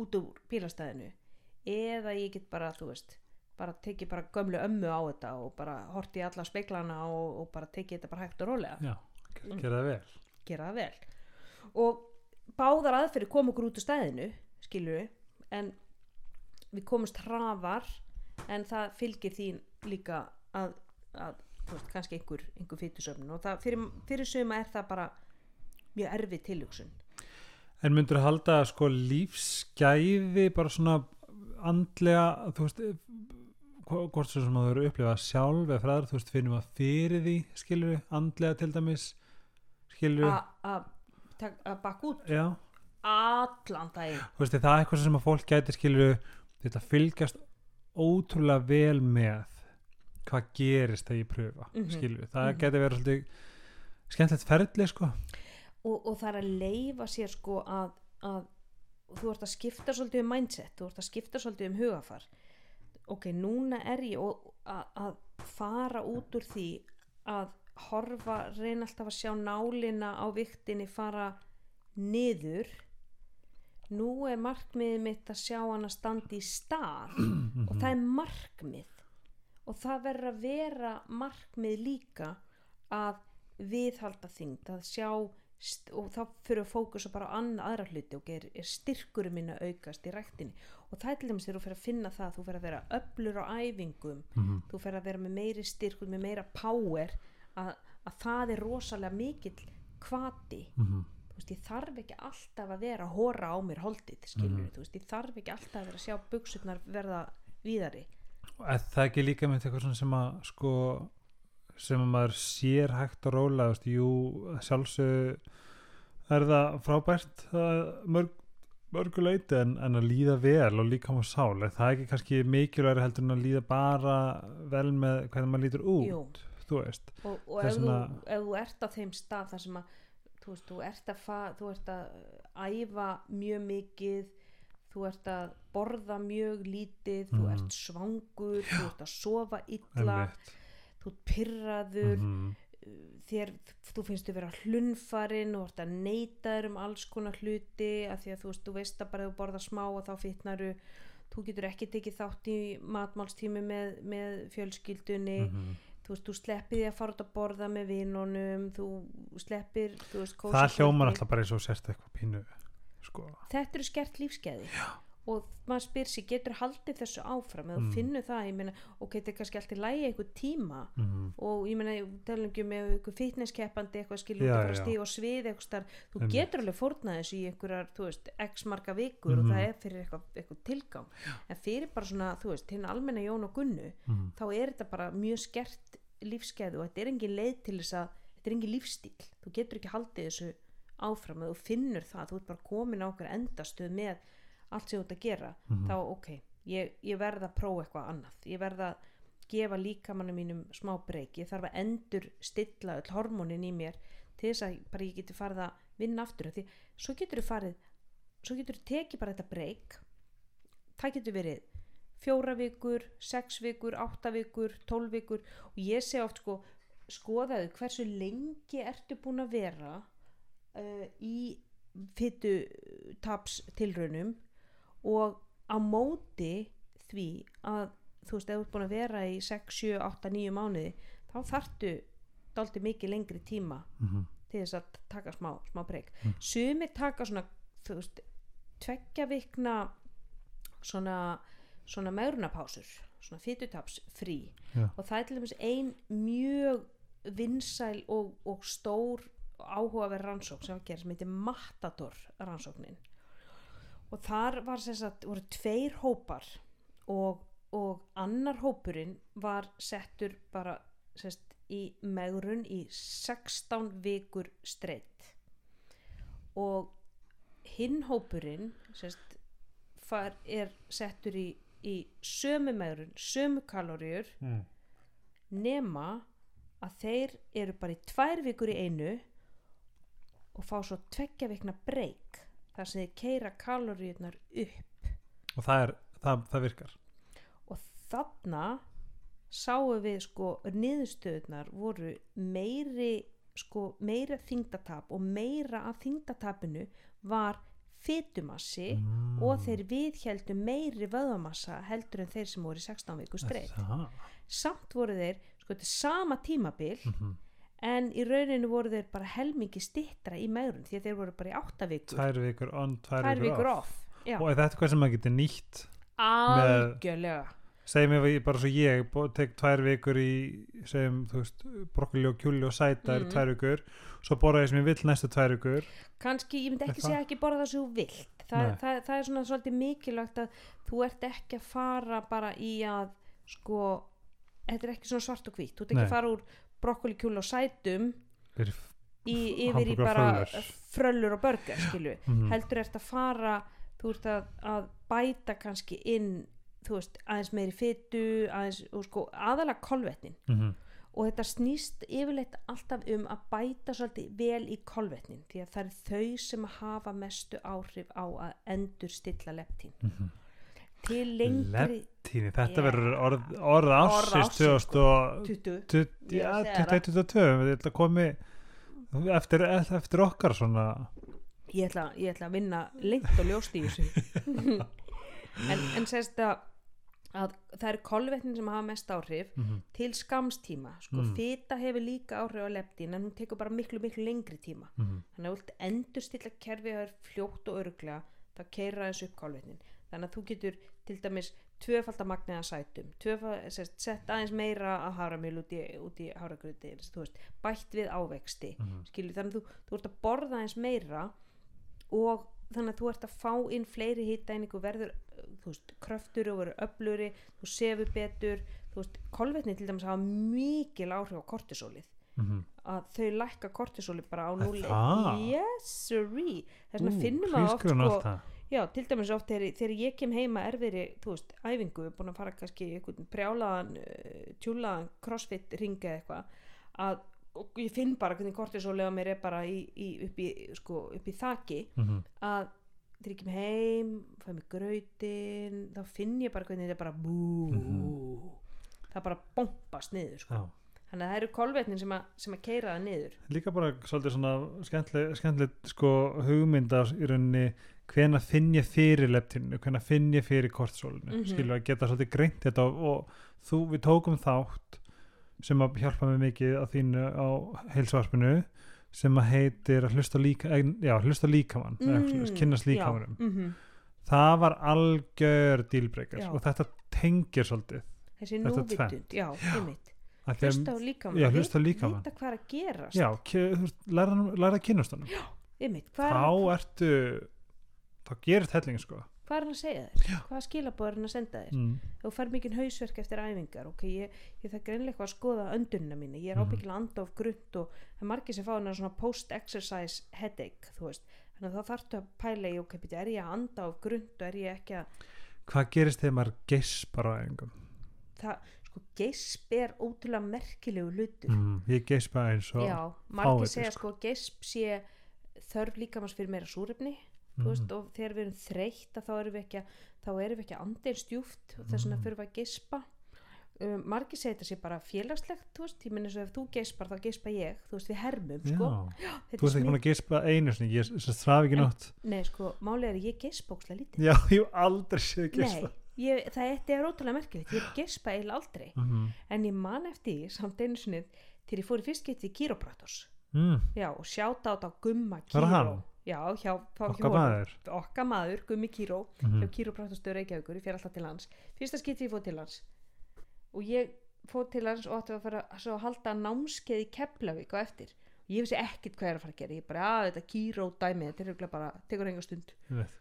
út úr bílastæðinu. Eða ég get bara, þú veist bara tekið bara gömlu ömmu á þetta og bara horti í alla speiklana og, og bara tekið þetta bara hægt og rólega. Já, gera það vel. Gera það vel. Og báðar aðferði kom okkur út úr stæðinu skilur við en við komumst hraðar en það fylgir því líka að, að veist, kannski einhver, einhver fytusöfnun og það, fyrir, fyrir suma er það bara mjög erfið tilhugsun. En myndur að halda sko lífsgæði bara svona andlega þú veist hvo- hvort sem að þú eru upplifað sjálf eða fræður, þú veist, finnum að fyrir því skilur við, andlega til dæmis skilur við, að að bakka út? Já. Allan daginn. Þú veist, það er eitthvað sem að fólk gæti skilur þetta fylgjast ótrúlega vel með hvað gerist þegar ég pröfa mm Mhm. skilur það Mhm. gæti verið svolítið skemmtilegt ferli sko. Og, og það er að leifa sér sko að, að þú ert að skipta svolítið um mindset þú ert að skipta svolítið um hugafar ok, núna er ég og, að, að fara út úr því að horfa reyna alltaf að sjá nálina á viktinni fara niður. Nú er markmiðið mitt að sjá hann að standa í stað (clears throat) og það er markmið og það verður að vera markmið líka að viðhalda þyngd að sjá og þá fyrir að fókusa bara á aðra hluti og er, er styrkurum minn að aukast í ræktinni og það er til dæmis þegar þú fyrir að finna það þú fyrir að vera öflur á æfingum Mhm. þú fyrir að vera með meiri styrkur með meira power að, að það er rosalega mikill kvati Mhm. þú veist, ég þarf ekki alltaf að vera að hóra á mér holdið, þú veist, ég þarf ekki alltaf að vera að sjá buksurnar verða víðari Er það ekki líka með eitthvað svona sem að sko sem að maður sér hægt og róla þú veist, jú, sjálfsög er það frábært það mörg, mörgu leiti en, en að líða vel og líka á sál er það ekki kannski mikilværi heldur en að líða bara vel með hvernig maður lítur út Jú. þú veist og, og ef, þú, ef þú ert á þeim stað þar sem að þú veist, þú ert að, fa, þú ert að æfa mjög mikið þú ert að borða mjög lítið, þú Mhm. ert svangur þú ert að sofa illa einmitt. þú ert pyrraður Mhm. þér, þú finnst þú vera hlunfarin og ert að neita þér um alls konar hluti af því að þú veist, þú veist að bara þú borða smá og þá fitnaru þú getur ekki tekið þátt í matmálstími með, með fjölskyldunni Mhm. þú veist, þú sleppir því að fara út að borða með vinunum þú sleppir þú veist, það hljómar alltaf bara eins og sérst eitthvað pínu sko þetta eru skert lífskeiði Já. og maður spyr sér, getur haldið þessu áfram eða Mm. finnur það, ég meina ok, þetta er kannski alltaf lægi einhver tíma Mhm. og ég meina, tala ekki um einhver fitnesskeppandi eitthvað Já, já. stíga og svið eitthvað starf, þú Einmitt. getur alveg fórnað þessu í einhverjar, þú veist, x marga vikur og Mhm. það er fyrir eitthvað, eitthvað tilgang en fyrir bara svona, þú veist, hinn almenna Jón og Gunnu, Mhm. þá er þetta bara mjög skert lífskeið og þetta er engin leið til þess að, þetta er engin lífstíl þú getur ekki haldið þessu áfram og þú finnur það, þú ert bara komin á okkur endastöð með allt sem þú ert að gera Mhm. þá ok, ég, ég verð að prófa eitthvað annað, ég verð að gefa líkamannu mínum smá breyk ég þarf að endur stilla öll hormónin í mér til þess að bara ég geti farið að vinna aftur af því svo getur þú farið svo getur þú tekið bara þetta breyk það getur verið fjóra vikur, sex vikur, átta vikur tólf vikur. Og ég sé oft sko skoðaðu hversu lengi ertu búin að vera uh, í fytu taps tilraunum og á móti því að þú veist, ef þú ert búin að vera í 6, 7, 8, 9 mánuði þá þarftu dálítið mikið lengri tíma Mhm. til þess að taka smá, smá breyk Mm. sumir taka svona þú veist, tveggja vikna svona, svona megrunapásur svona fytutaps frí Já. og það er til dæmis ein mjög vinsæl og, og stór áhugaverð rannsókn sem var gerð sem heitir Matador rannsóknin og þar var sem sagt, voru tveir hópar og, og annar hópurinn var settur bara sem sagt, í megrun í 16 vikur streitt og hinn hópurinn sérst, far, er settur í, í sömu megrun, sömu kaloríur mm. nema að þeir eru bara í tvær vikur í einu og fá svo tveggja vikna breyk þar sem þeir keira kaloríunar upp. Og það, er, það, það virkar. Og þarna sáum við sko niðurstöðunar voru meiri sko meira þingdatap og meira af þingdatapinu var fytumassi mm. og þeir viðhjeldu meiri vöðamassa heldur en þeir sem voru í 16 viku streitt það samt voru þeir sko þetta sama tímabil. Mhm. En í rauninu voru þeir bara helmingi stittra í megrun því að þeir voru bara í 8 vikur. Tvær vikur on, tvær, tvær vikur, vikur off, off og er þetta hvað sem maður getur nýtt algjörlega. Segjum ég, bara svo ég tek tvær vikur í segjum, þú veist, brokkoli og kjúli og sæta er Mhm. tvær vikur, svo borða ég sem ég vill næstu tvær vikur. Kannski, ég myndi ekki segja ekki borða það sem þú vilt. Þa, það, það er svona svolítið mikilvægt að þú ert ekki að fara bara í að sko, þetta er ekki svona svart og hvít þú ert ekki að fara úr brokkoli, kjúli og sætum í, yfir í bara fröllur. fröllur og börgar skilju Mhm. heldur ert að fara þú ert að, að bæta kannski inn þú veist, aðeins meiri fytu aðeins, og sko, aðalega kolvetnin mm og þetta snýst yfirleitt alltaf um að bæta svolítið vel í kolvetnin því að það er þau sem hafa mestu áhrif á að endur stilla leptín Mhm. Til lengri tíni, þetta verður orð, orð ársins ársins, 2022 20 já, Ég segi það. 2022 við ætla að komi eftir, eftir okkar svona ég ætla, ég ætla að vinna lengt og ljóst í þessu (laughs) en, en sérst að, að það er kolvetnin sem hafa mest áhrif Mhm. til skamstíma sko, Mm. fita hefur líka áhrif á leptín en hún tekur bara miklu miklu lengri tíma Mhm. þannig að þú vilt endur stilla kerfið er fljótt og öruglega þá keira þessu upp kolvetnin þannig að þú getur til dæmis tvöfald að magniða sætum tvöfald, sérst, sett aðeins meira að háramil út í, í háragröti bætt við ávexti Mhm. skilur, þannig að þú, þú ert að borða aðeins meira og þannig að þú ert að fá inn fleiri hittæningu verður veist, kröftur og verður öfluri þú sefur betur kolvetni til dæmis hafa mikil áhrif á kortisólið Mhm. að þau lækka kortisóli bara á núli yes sirree þess vegna finnum við oft sko. Já, til dæmis oft þegar, þegar ég kem heima erfiðri, þú veist, æfingu búin að fara kannski í einhvern brjálaðan uh, tjúlaðan crossfit ringa eða eitthvað að ég finn bara hvernig kortisóli á mér er bara í, í, upp, í, sko, upp í þaki Mhm. að þegar ég kem heim fæ mig grautin þá finn ég bara hvernig þetta er bara bú Mhm. það bara bombast niður sko. Já. þannig að það eru kolvetnin sem að, sem að keira það niður líka bara svolítið svona skemmtileg, skemmtileg sko hugmynd af í rauninni hvena finn ég fyrir leptinu, hvena finn ég fyrir kortisólinu, mm Mhm. skilur að geta svolítið greint þetta og, og þú, við tókum þátt sem að hjálpa mig mikið á þínu á heilsvarpinu sem að heitir að hlusta líka eh, já, hlusta líkamann, mm, kynnast líkamanum. já, mhm. það var algjör dílbreykar Já. og þetta tengir svolítið þessi núvitund, já, einmitt. Hlusta líkamann Já, hlusta líkamann. vita hvað er að gerast. Já, læra, læra að kynnast honum. Einmitt, hvað er, þá ertu þá gerist helling sko. Hvað er hann að segja þér? Hvað skilabóð er hann að senda þér? Mm. þú fær mikið hausverk eftir æfingar ok, ég, ég það greinlega eitthvað að skoða öndunina mína. Ég er Mhm. ábyggilega að anda of grunt og það er margir sem fá hennar svona post-exercise headache, þú veist. Þannig að þá þarftu að pæla í, ok, beti, er ég að anda of grunt og er ég ekki að hvað gerist þegar maður geispar á æfingum? Það, sko, geisp er ótrúlega merkilegu hlutur. Mm. ég geispa eins og já, margir fáviti, segja sko geisp sé þörf líkamans fyrir meira súrefni mm. veist, og þegar við erum þreytt að þá erum við ekki að, við ekki að anda eins djúft og þess vegna Mm. fyrir við að geispa um, margir segja þetta sé bara félagslegt veist, ég minni svo ef þú geispar þá geispa ég þú veist, við hermum, sko já. (gasps) Þú veist ekki búin að geispa einu sinni ég þraf ekki nótt nei, sko, málið er að ég geispa ókslega lítið já, ég aldrei séð geispa nei, ég, það er ótrúlega merkilegt ég geispa eiginlega aldrei mm. en ég man eftir því, samt einu sinni þegar ég fór í fyrst getið í Kiropraktos Mm. já, og sjáta á þetta Gumma hann? Já, hjá, okkar maður. Okkar maður, Gummi Kíró mm. hjá Kýrópraktastöður Reykjavíkur, ég fer alltaf til hans. Fyrsta skipti ég fór til hans. Og ég fór til hans og átti að fara að halda námskeið í Keflavík á eftir. Og ég vissi ekkit hvað ég er að fara að gera. Ég bara, að þetta Kíró dæmi þetta er bara, tekur enga stund.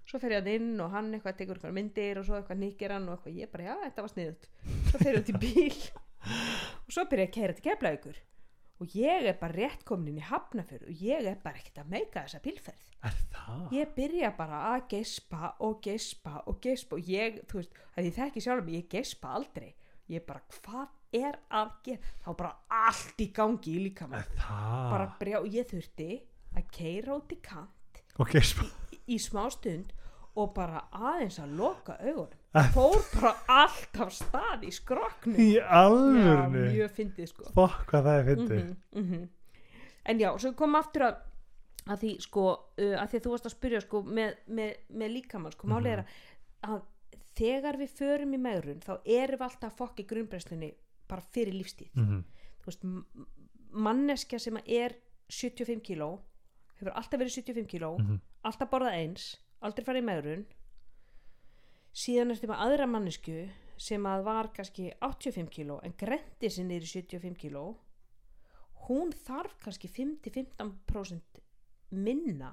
Svo fer ég að inn og hann eitthvað tekur eitthvað myndir og svo eitthvað nikkir hann og eitthvað. Ég bara, já, þetta var sniðut svo fer ég út í bíl. (laughs) Og svo byrja ég að keira til Keflavíkur og ég er bara rétt komin inn í hafnafjörð og ég er bara ekkert að meika þessa bílferð Er það? ég byrja bara að gespa og gespa og gespa og ég, þú veist, að ég þekki sjálf mig, ég gespa aldrei ég bara, hvað er að gera þá bara allt í gangi í líka Er það? bara brjá, ég þurfti að keira út í kant í, í smá stund og bara aðeins að loka augunum. Fór bara allt af stað í skroknu Í já, alvörni? mjög fyndið sko Fokk hvað það er fyndið. Mhm, mhm. en já, svo kom aftur að að því sko, uh, að því að þú varst að spyrja sko með, með, með líkamann sko, málið er að, að þegar við förum í megrun þá erum við alltaf að fokka í grunnbreyslunni bara fyrir lífstíð Mm þú veist, manneskja sem er 75 kíló hefur alltaf verið 75 kíló Mhm. alltaf borðað eins, aldrei farið í megrun síðan ertu með aðra mannesku sem að var kannski 85 kíló en grendi sér niður í 75 kíló. Hún þarf kannski 5-15% minna.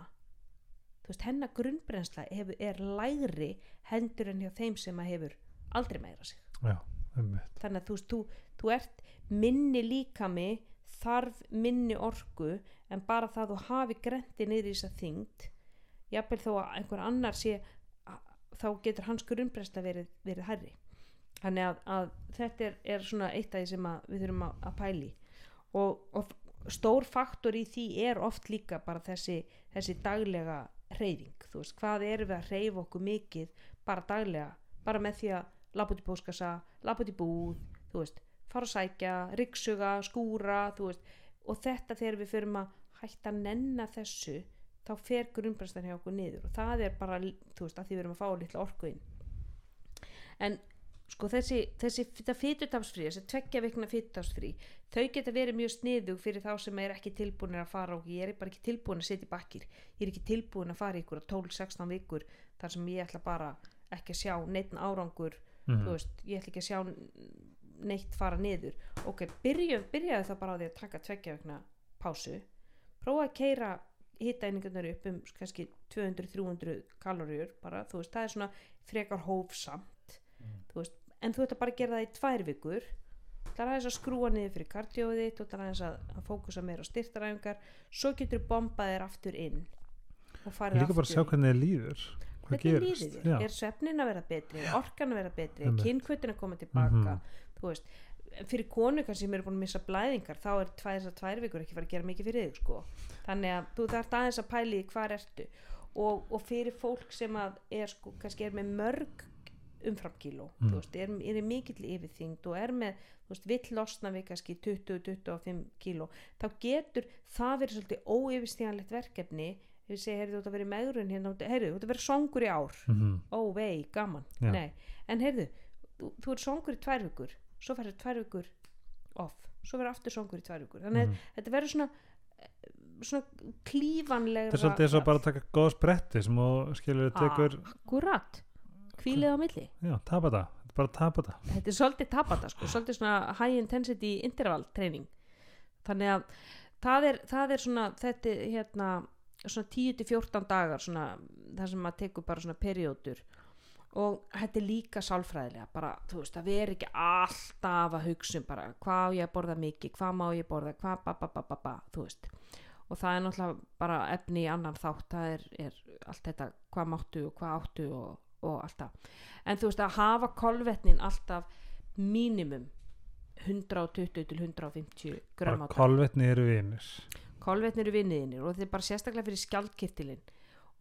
Þú veist, hennar grunnbrensla hefur, er lægri hendur en hjá þeim sem að hefur aldrei meira sig. Já, þannig að þú veist, þú, þú ert minni líkami þarf minni orku en bara það að þú hafi grendi niður í þess að þyngd jafnvel þó að einhver annar sé þá getur hans grunnbresta verið, verið hærri. Þannig að, að þetta er, er svona eitt af því sem við þurfum að, að pæli og, og stór faktor í því er oft líka bara þessi, þessi daglega reyfing, þú veist, hvað erum við að reyfa okkur mikið bara daglega? Bara með því að labba út í póskassa labba út í búð, þú veist fara að sækja, ryggsuga, skúra þú veist, og þetta þegar við förum að hætta að nenna þessu þá fer grunnbræstan hjá okkur niður og það er bara, þú veist, að því við erum að fá litla orku inn. En sko þessi, þessi fytutafsfrí, þessi tveggja vikna fytutafsfrí þau geta verið mjög sniðug fyrir þá sem er ekki tilbúinir að fara og ég er bara ekki tilbúin að setja bakkir ég er ekki tilbúin að fara ykkur 12-16 vikur þar sem ég ætla bara ekki að sjá neitt árangur Mhm. þú veist, ég ætla ekki að sjá neitt fara niður. Ok, byrju, byrjaðu það bara á því að taka tveggja vegna pásu. Prófa að keira hittæningarnar upp um kannski 200-300 kaloríur bara, þú veist, það er svona frekar hófsamt þú veist, en þú bara að gera það í tvær vikur. Það er aðeins að skrúa niður fyrir kardjóði þú ætla aðeins að, fókusa meira á styrtaræfingar svo getur bombað þér aftur inn og farið Líka bara að sjá aftur. hvernig þið líður. Hvernig líður þér, er svefnin að vera betri? Orkan að vera betri, kynkvötin að koma tilbaka Mhm. þú veist, fyrir konu kannski sem eru búin að missa blæðingar þá er tvær, þessar tvær vikur ekki fara að gera mikið fyrir þig sko. þannig að þú þarf aðeins að pæli hvað ertu og, og fyrir fólk sem að er sko, kannski er með mörg umframkíló Mm. veist, er, er mikill yfirþyngd og er með, vill losna við kannski 20-25 kíló þá getur það verið svolítið óyfirstíðanlegt verkefni ef ég segi, heyrðu, þú ert að vera í megrun hérna, heyrðu, þú ert að vera songur í ár Mhm. ó vei, gaman, Já. nei en heyrðu, þú, þú er songur í tvær vikur svo verður tvær vikur off, svo verður aftur songur í tvær vikur þannig að Mhm. þetta verður svona svona klífanlegra Þetta er svolítið eins og bara að taka góða spretti sem þú skilur Ah. tekur, akkurat, kvílið á milli já, tapa það. Þetta er bara að tapa það. þetta er svolítið tapata sko, svolítið svona high intensity interval training þannig að það er, það er svona þetta hérna svona 10-14 dagar svona það sem maður tekur bara svona periódur og þetta er líka sálfræðilega bara, þú veist, að vera ekki alltaf að hugsa um bara, hvað á ég að borða mikið hvað má ég borða, hvað ba ba ba ba ba þú veist, og það er náttúrulega bara efni í annan þátt, það er, er allt þetta, hvað máttu og hvað áttu og, og allt það, en þú veist að hafa kolvetnin alltaf mínimum 120 til 150 grömm á dag. kolvetni eru vinir. kolvetni eru vinniðinir og þetta er bara sérstaklega fyrir skjaldkirtilinn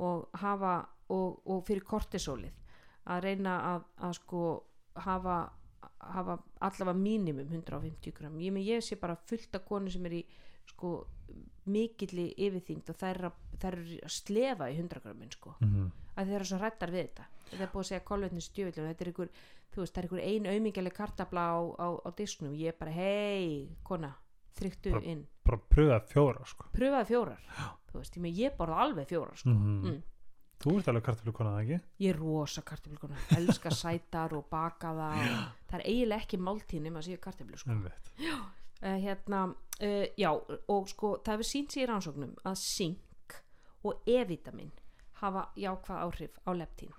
og hafa og, og fyrir kortisólið að reyna að, að sko hafa, hafa allavega mínimum 150 gram ég, ég sé bara fullt af konu sem er í sko mikilli yfirþyngd og þær eru að, slefa í 100 grammin sko Mm að þeir eru svo rættar við þetta þetta er búið að segja kolvetni stjöfullum þetta er ykkur, þú veist, það er ykkur ein auðmingjaleg kartabla á, á, á disknum ég er bara, hei, kona þryktu inn Bara pröfa fjóra, sko. pröfaði fjórar þú veist, ég, ég borða alveg fjórar sko. Mhm. mm. Þú ert alveg kartöflu konað, ekki? ég er rosa kartöflukona, elska (laughs) sætar og bakaða það er eiginlega ekki máltíð nema að séu kartöflu sko. Einmitt. uh, hérna, uh, já og sko, það hefur sínt sér í rannsóknum að sink og E-vitamin hafa jákvæð áhrif á leptín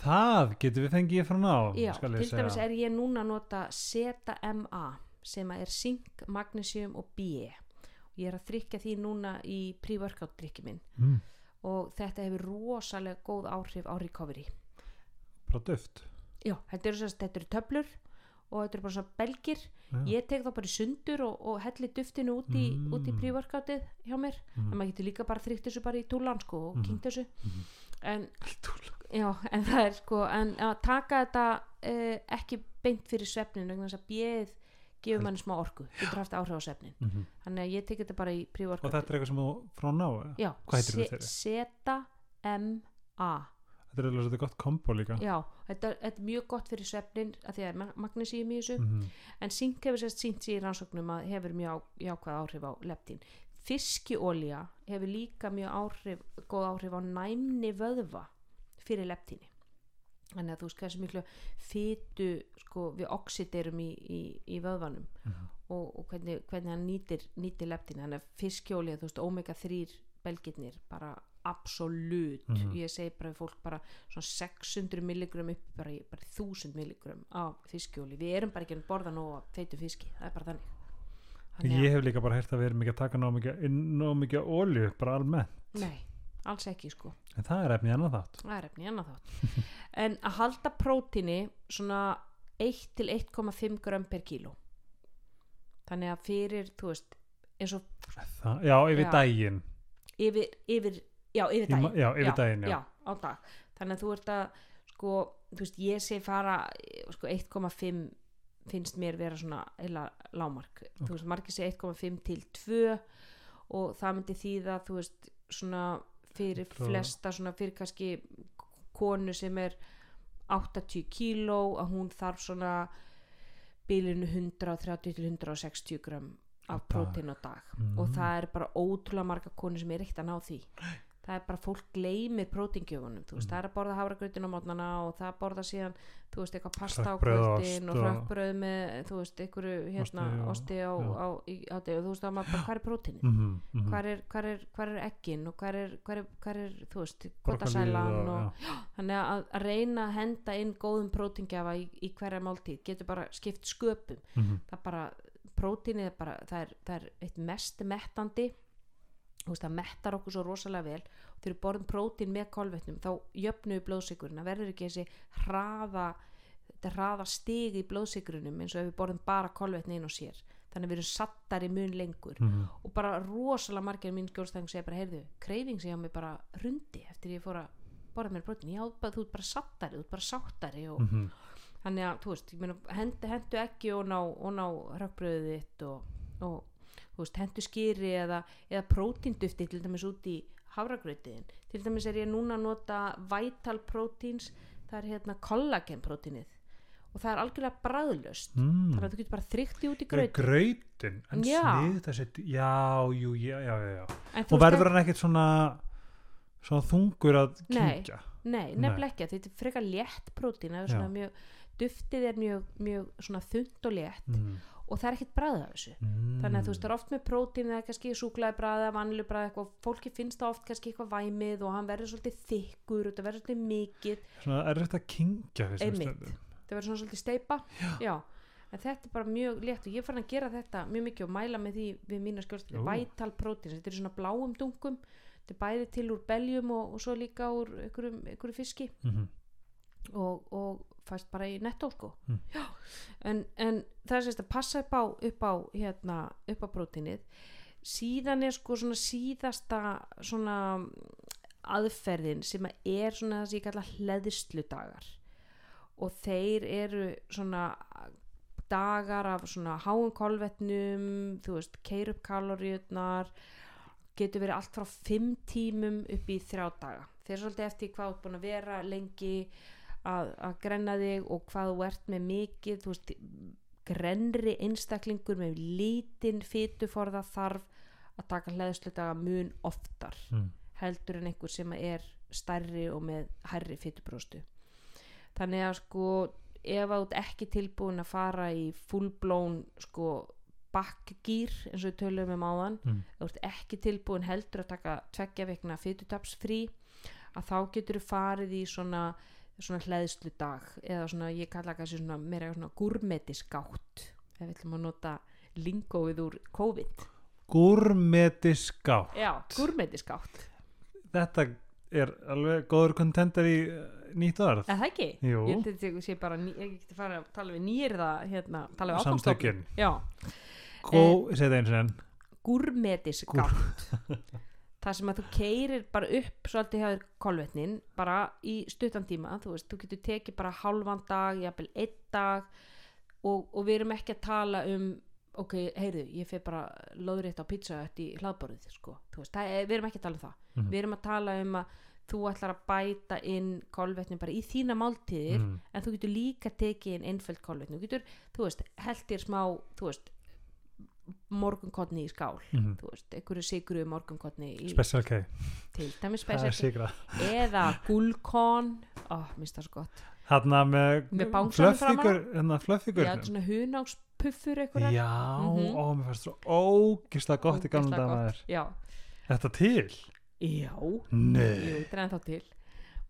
Það getur við fengið frá ná, já, til dæmis er ég núna að nota ZMA sem er zink, magnesium og B og ég er að þrykja því núna í pre-workout drikki minn mm. Og þetta hefur rosalega góð áhrif á recovery bara döft já, þetta eru, þetta eru töflur og þetta eru bara svona belgir Já. ég tek þá bara í sundur og, og helli duftinu út í, Mm. í pre-workoutið hjá mér en mm. maður getur líka bara þrýkt þessu bara í túlan sko og Mhm. kynnt þessu Mhm. en, (laughs) já, en það er sko en að taka þetta uh, ekki beint fyrir svefnin vegna þess að bjöð gefur manni smá orku getur haft áhrif á svefnin Mhm. þannig að ég tek þetta bara í og pre-workout þetta er eitthvað sem þú frá ná já, se- þetta er alveg svolítið gott kombo líka. Já, þetta, þetta er mjög gott fyrir svefnin að því að er magnesíum í þessu. Mhm. en zink hefur sérst sínt sér í rannsóknum að hefur mjög jákvæð áhrif á leptín. Fiskiolja hefur líka mjög áhrif góð áhrif á næmni vöðva fyrir leptíni þannig að þú veist hversu miklu fytu sko, við oxiderum í, í, í vöðvanum. Mhm. og, og hvernig, hvernig hann nýtir, nýtir leptín. Þannig að fiskiolja, þú veist, omega 3 belgirnir, bara absolutt. Mhm. ég segi bara fólk bara svona 600 milligram upp bara bara 1000 milligram á fiskjóli. Við erum bara ekki að borða nóg af feitu fiski. Það er bara þannig. Þannig að- ég hef líka bara heyrt að við erum ekki að taka nóg mikið olju bara almennt. Nei, alls ekki sko. En það er efni annað þátt. Það er efni annað þátt. (laughs) En að halda prótíni svona 1 til 1,5 gram per kíló. Þannig að fyrir þú veist eins og það, já, yfir Já. daginn. Yfir, yfir já, yfir daginn. já, yfir daginn, já. á dag. Þannig að þú ert að sko, þú veist, ég sé fara sko 1,5 finnst mér vera svona eila lámark þú veist, margir sé 1,5 til 2 og það myndi þýða þú veist, svona fyrir flesta, svona fyrir kannski konu sem er 80 kíló að hún þarf svona bilinu 130 til 160 gram af prótein á dag. Mm. og það er bara ótrúlega marga konur sem er ekkert að ná því (gasps) það er bara fólk gleymir prótingjöfunum þú veist, Mm. það er að borða hafragrautin á mótnana og það borða síðan, þú veist, eitthvað pasta á Hrökkbrauð og hrökkbröð með, þú veist, einhverju hérna, Osti á, já. á, í- á deg og þú veist, að maður bara, hvað er prótinið Mhm, mhm. hvar er, hvar er, hvar er eggin og hvar er, hvar er, hvar er þú veist, kotasælan og, og- þannig að, að reyna að henda inn góðum prótingjafa í, í hverja máltíð getur bara skipt sköpum Mhm. það er bara, er bara það er, það er eitt mest mettandi veist, það mettar okkur svo rosalega vel. Og þegar við borðum prótín með kolvetnum þá jöfnum við blóðsykurinn. Það verður ekki þessi hraða þetta hraða stig í blóðsykurunum eins og ef við borðum bara kolvetni inn og sér. Þannig að við erum sattar í mun lengur. Mhm. og bara rosalega margir mín skjólstæðing segja bara, heyrðu, kreifing segja mig bara rundi eftir ég fór að borða mér prótín. Já, þú ert bara sattari, þú ert bara sáttari og Mhm. þannig að, þú veist, hendu, ekki og ná, ná rökkbröðið þitt og, og veist, hendu skýri eða, eða prótíndufti til dæmis út í hafragrautin. Til dæmis er ég núna að nota vital proteins það er hérna kollagen prótínið. Og það er algjörlega bræðlöst Mm. þannig að þú getur bara þrykti út í grautin grautin en Já. snið sett já, jú, já, já, já, og verður hann ekkert svona svona þungur að kynkja Nei, nefnilega ekki, þetta er frekar létt prótín eða svona Já. mjög, duftið er mjög, mjög svona þund og létt. Mm. Og það er ekkert bræða þessu Mm. þannig að þú veist, það er oft með prótín eða kannski súklaði bræða, vanilu bræða eitthvað, fólki finnst það oft kannski eitthvað væmið og hann verður svolítið þykkur og það verður svolítið mikið, svona er þetta mér Einmitt. stundum. það verður svona svolítið steipa Já. en þetta er bara mjög létt og ég farin að gera þetta mjög mikið og mæla með því við mína Ó. vital prótín þetta er svona bláum dungum þetta er bæði til úr beljum og, og fæst bara í nettó sko. Mm. Já, en, en það er sérst að passa upp á, upp á, hérna, upp á prótínið. Síðan er sko svona síðasta svona aðferðin sem að er svona það sem ég kalla hleðsludagar. Og þeir eru svona dagar af svona háum kolvetnum þú veist, keir upp kaloríutnar getur verið allt frá 5 tímum upp í þrjá daga. Þeir eru svolítið eftir hvað ert búin að vera lengi að, að grenna þig og hvað þú ert með mikið þú veist, grenri einstaklingur með lítinn fytuforða þarf að taka hlæðsludaga mun oftar Mm. heldur en einhver sem er stærri og með hærri fytubróstu þannig að sko ef ert ekki tilbúin að fara í fullblón sko bakkgýr eins og við tölum um áðan Mm. ert ekki tilbúin heldur að taka tveggja vekna fytutapsfrí að þá getur þú farið í svona svona hlæðslu dag eða svona ég kalla kannski svona meira svona gúrmetisgátt ef við ætlum að nota lingóið úr COVID. Gúrmetiskátt já, gúrmetiskátt Þetta er alveg góður kontender í uh, nýtt orð. Það ekki? Jú. ég held að þetta sé bara ég geti fara að tala við nýrða hérna, tala við áfangstofnun já, Gó, segið það eins og enn. Gúrmetiskátt (laughs) það sem að þú keirir bara upp svolítið hjá kolvetnin bara í stuttan tíma þú veist, þú getur tekið bara hálfan dag jafnvel einn dag og, og við erum ekki að tala um ok, heyrðu, ég fyrir bara loðrétt á pizza í hlaðborðið sko. Veist, er, við erum ekki að tala um það Mhm. við erum að tala um að þú ætlar að bæta inn kolvetnin bara í þína máltíðir Mm. en þú getur líka tekið inn einföld kolvetni þú getur, þú veist, heldir smá þú veist, morgunkotni í skál Mhm. þú veist, einhverju sigru morgunkotni í, Special K, til dæmis það er special sigra eða gulkon ó, minnst það svo gott. Hanna með, flöffigur já, svona hunákspuffur einhverjar. Já, Mhm. ó, mér fannst svo ógislega gott í gamla Ógeðslega dag gott. maður. já, Þetta til? já, Nei. Jú, drein þá til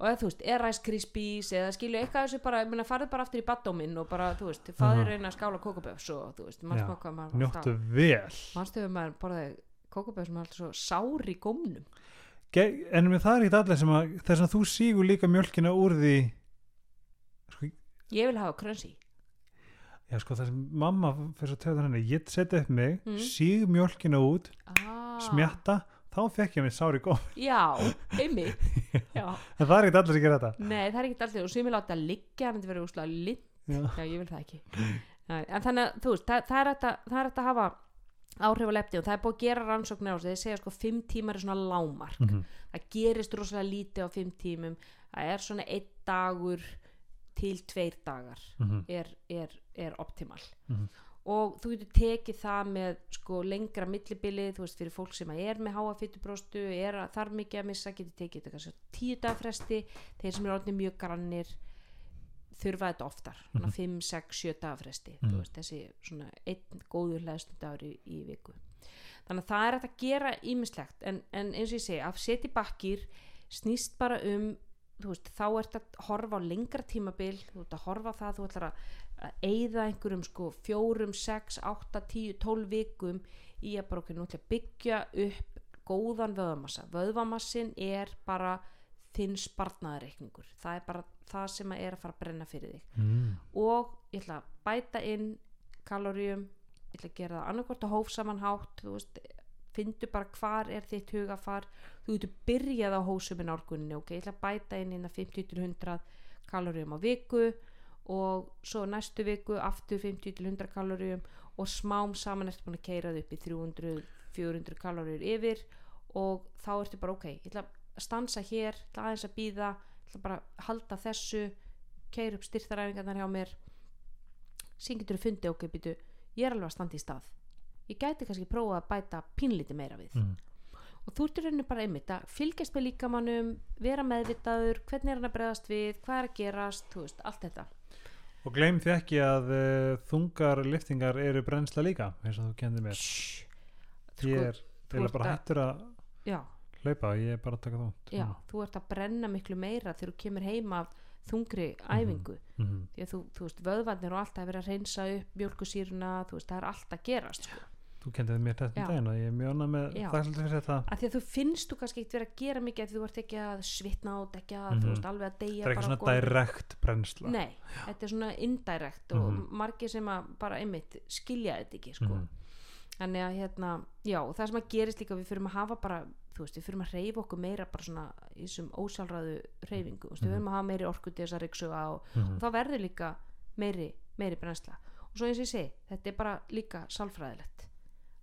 og eða, þú veist, er Rice Krispies eða skilju eitthvað þessu bara, ég meina, farið bara aftur í baddóminn og bara, þú veist, faðir Mhm. reyna að skála kókaböfs og þú veist, hvað maður Njóttu vel mannstu ef maður borðaði kókaböfs sem er alltaf svo sár í gómnum En með það er ekki allir sem að þess að þú sígur líka mjölkina úr því ég vil hafa krönsi Já sko það sem mamma fyrir svo töður henni Ég seti upp mig, Mm. síg mjölkina út ah. Smjatta, þá fekk ég mér sár í góm. (laughs) Já, einmitt. (laughs) En það er ekki allir sem gera þetta. Nei, það er ekki alltaf og sem vil láta liggja, en þetta verður úslega lit Já, já, ég vil það ekki. En þannig að, þú veist, það, það, er hægt að, það er hafa áhrif á lepti og það er búið að gera rannsóknir á þessu, þeir segja sko fimm tímar er svona lámark Mhm. það gerist rosalega lítið á fimm tímum. Það er svona einn dagur til tveir dagar Mhm. er, er, er optimal. Mhm. Og þú getur tekið það með sko lengra millibili þú veist fyrir fólk sem er með háa fytubróstu er að þarf mikið að missa getur tekið þetta kannski tíu dagfresti þeir sem eru orðin mjög grannir þurfa þetta oftar svona Mhm. 5, 6, 7 dagfresti þú veist þessi svona einn góður hlæðstundagur í, í viku. Þannig að það er að gera ímislegt en, en eins og ég segi, að setja í bakkir snýst bara um veist, þá ert að horfa á lengra tímabil þú ert að horfa á það, þú ætlar að, að eyða einhverjum sko fjórum, sex, átta, tíu, tólf vikum í að bara okkur að byggja upp góðan vöðvamassa. Vöðvamassin er bara þinn spartnaðareikningur það er bara það sem að er að fara að brenna fyrir þig. Mm. og ég ætla að bæta inn kaloríum ég ætla að gera það annarkvort á hófsaman hátt þú veist, findu bara hvar er þitt hugafar. Þú getur byrjað á hósumin árgunni ok, ég ætla að bæta inn innan 50-100 kaloríum á viku. og svo næstu viku aftur 50-100 kaloríum og smám saman ertu búin að keira þau upp í 300-400 kaloríur yfir og þá ertu bara ok, ég ætla að stansa hér ég ætla aðeins að býða, ég ætla bara að halda þessu keira upp styrtaræfingarnar hjá mér. Síðan getur þú fundið ok, býtu, ég er alveg að standa í stað. Ég gæti kannski prófa að bæta pínlítið meira við. Mm. og þú ert í rauninu bara einmitt að fylgjast með líkamannum vera meðvitaður, hvernig er hann að bregðast við hvað er að gerast, þú veist, allt þetta Og gleym því ekki að uh, þungar liftingar eru brennsla líka eins og þú kendir mér Shhh. Ég Sko, er eiginlega ert bara hættur að já, hlaupa og ég er bara að taka þátt já, þú ert að brenna miklu meira þegar þú kemur heim af þungri æfingu mm. því að þú, þú veist, vöðvarnir og allt að vera að reynsa upp mjölkusýruna, þú veist, það er allt að gerast sko. Þú kendið mér þetta Já. um daginn og ég er mjög annað með Já. þakkláttur fyrir þetta að því að þú finnst þú kannski ekkert vera að gera mikið að þú ert ekki að svitna át ekki að, Mhm. þú veist, alveg að deyja Það er ekki svona gólfinu. direkt brennsla Nei, þetta er svona indirekt og Mhm. margir sem að bara einmitt skilja þetta ekki sko. Mhm. þannig að hérna, já, það sem að gerist líka við fyrir að hafa bara, þú veist, við fyrir að reyfa okkur meira bara svona í þessum ósálræðu reyfingu, þú veist, við Mhm. fyrir að hafa meiri orku til þess að ryksuga og, Mhm. og þá verður líka meiri, meiri brennsla og svo eins og ég segi, þetta er bara líka sálfræðilegt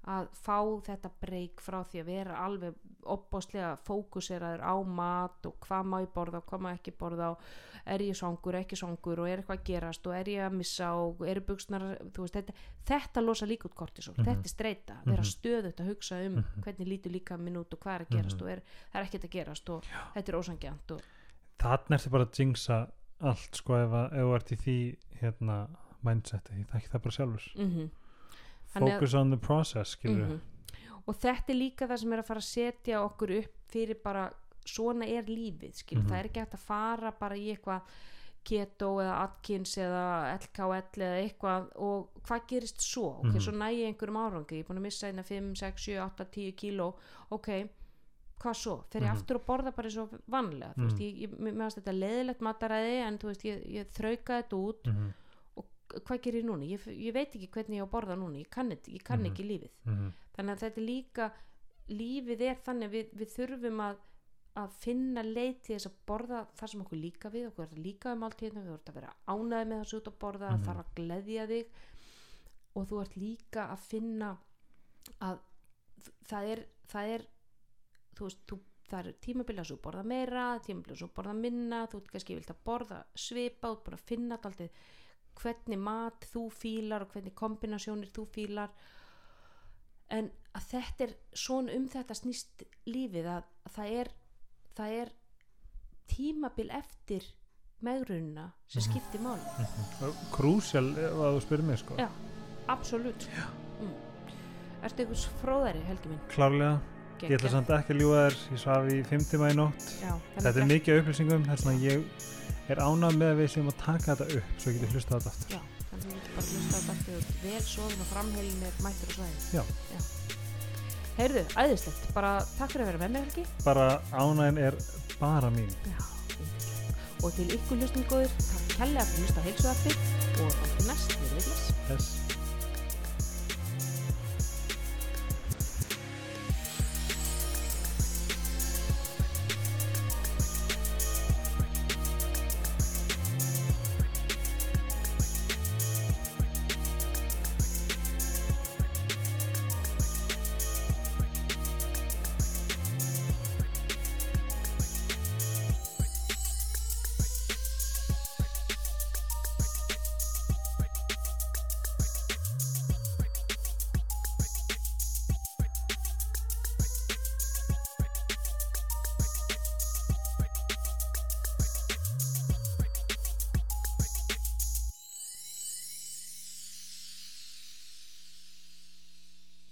að fá þetta breyk frá því að vera alveg opbáslega fókuseraður á mat og hvað má ég borða og hvað má ekki borða og er ég svangur, ekki svangur og er eitthvað að gerast og er ég að missa og eru buksnar, þú veist, þetta, þetta losa líka út kortisol, Mhm. þetta er streita vera Mhm. stöðut að hugsa um Mhm. hvernig lítur líka minn út og hvað er að gerast Mhm. og er, það er ekkert að gerast og þetta er ósangjant og Þannig ertu bara að jinxa allt sko ef, þú ert í því hérna mindseti, ég þekki það bara sjálfur mm að- Focus on the process skilur Mhm. og þetta er líka það sem er að fara að setja okkur upp fyrir bara svona er lífið skil, Mhm. það er ekki hægt að fara bara í eitthvað keto eða Atkins eða LKL eða eitthvað og hvað gerist svo ok, Mhm. svo næ ég einhverjum árangri ég er búin að missa hérna 5, 6, 7, 8, 10 kíló ok, hvað svo fer ég Mhm. aftur að borða bara eins og vanlega þú veist, Mhm. ég, ég, fannst þetta leðilegt mataræði en þú veist, ég, ég þrauka þetta út mhm, hvað gerir ég núna, ég, ég veit ekki hvernig ég á borða núna, ég kann, ég kann Mhm. ekki lífið. Mhm, þannig að þetta er líka lífið er þannig að við, við þurfum að að finna leið til þess að borða það sem okkur líka við, okkur er það líka um allt hérna, við vorum að vera ánæði með þessu út að borða það Mhm. þarf að gleðja þig. Og þú ert líka að finna að það er, það er þú veist, þú, það er tímabilið að þú borða meira, tímabilið að þú borða minna þú ert kannski vilt að borða svipa og bara finna alltaf hvernig mat þú fílar og hvernig kombinasjónir þú fílar en að þetta er svona um þetta snýst lífið að, að það er það er tímabil eftir megrunna sem Mhm. skiptir máli krúsjál ef að þú spyrir mig sko Já. absolutt mm. Ertu einhvers fróðari helgi minn? klárlega, ég ætla samt ekki að ljúga þér ég svaf í fimm tíma í nótt. Já, þetta er mikið upplýsingum þess að ég er ánað með að við séum að taka þetta upp svo ég geti hlustað á þetta aftur. Já, þannig að þú getur bara hlusta á þetta aftur. Vel sofin og framheilin er mættur og svæði Já. Heyrðu, æðislegt, bara takk fyrir að vera með mig Helgi. Bara ánæðin er bara mín. Já, og til ykkur hlustum góðir takk kærlega fyrir að hlusta á heilsuarfi og á næst við við þess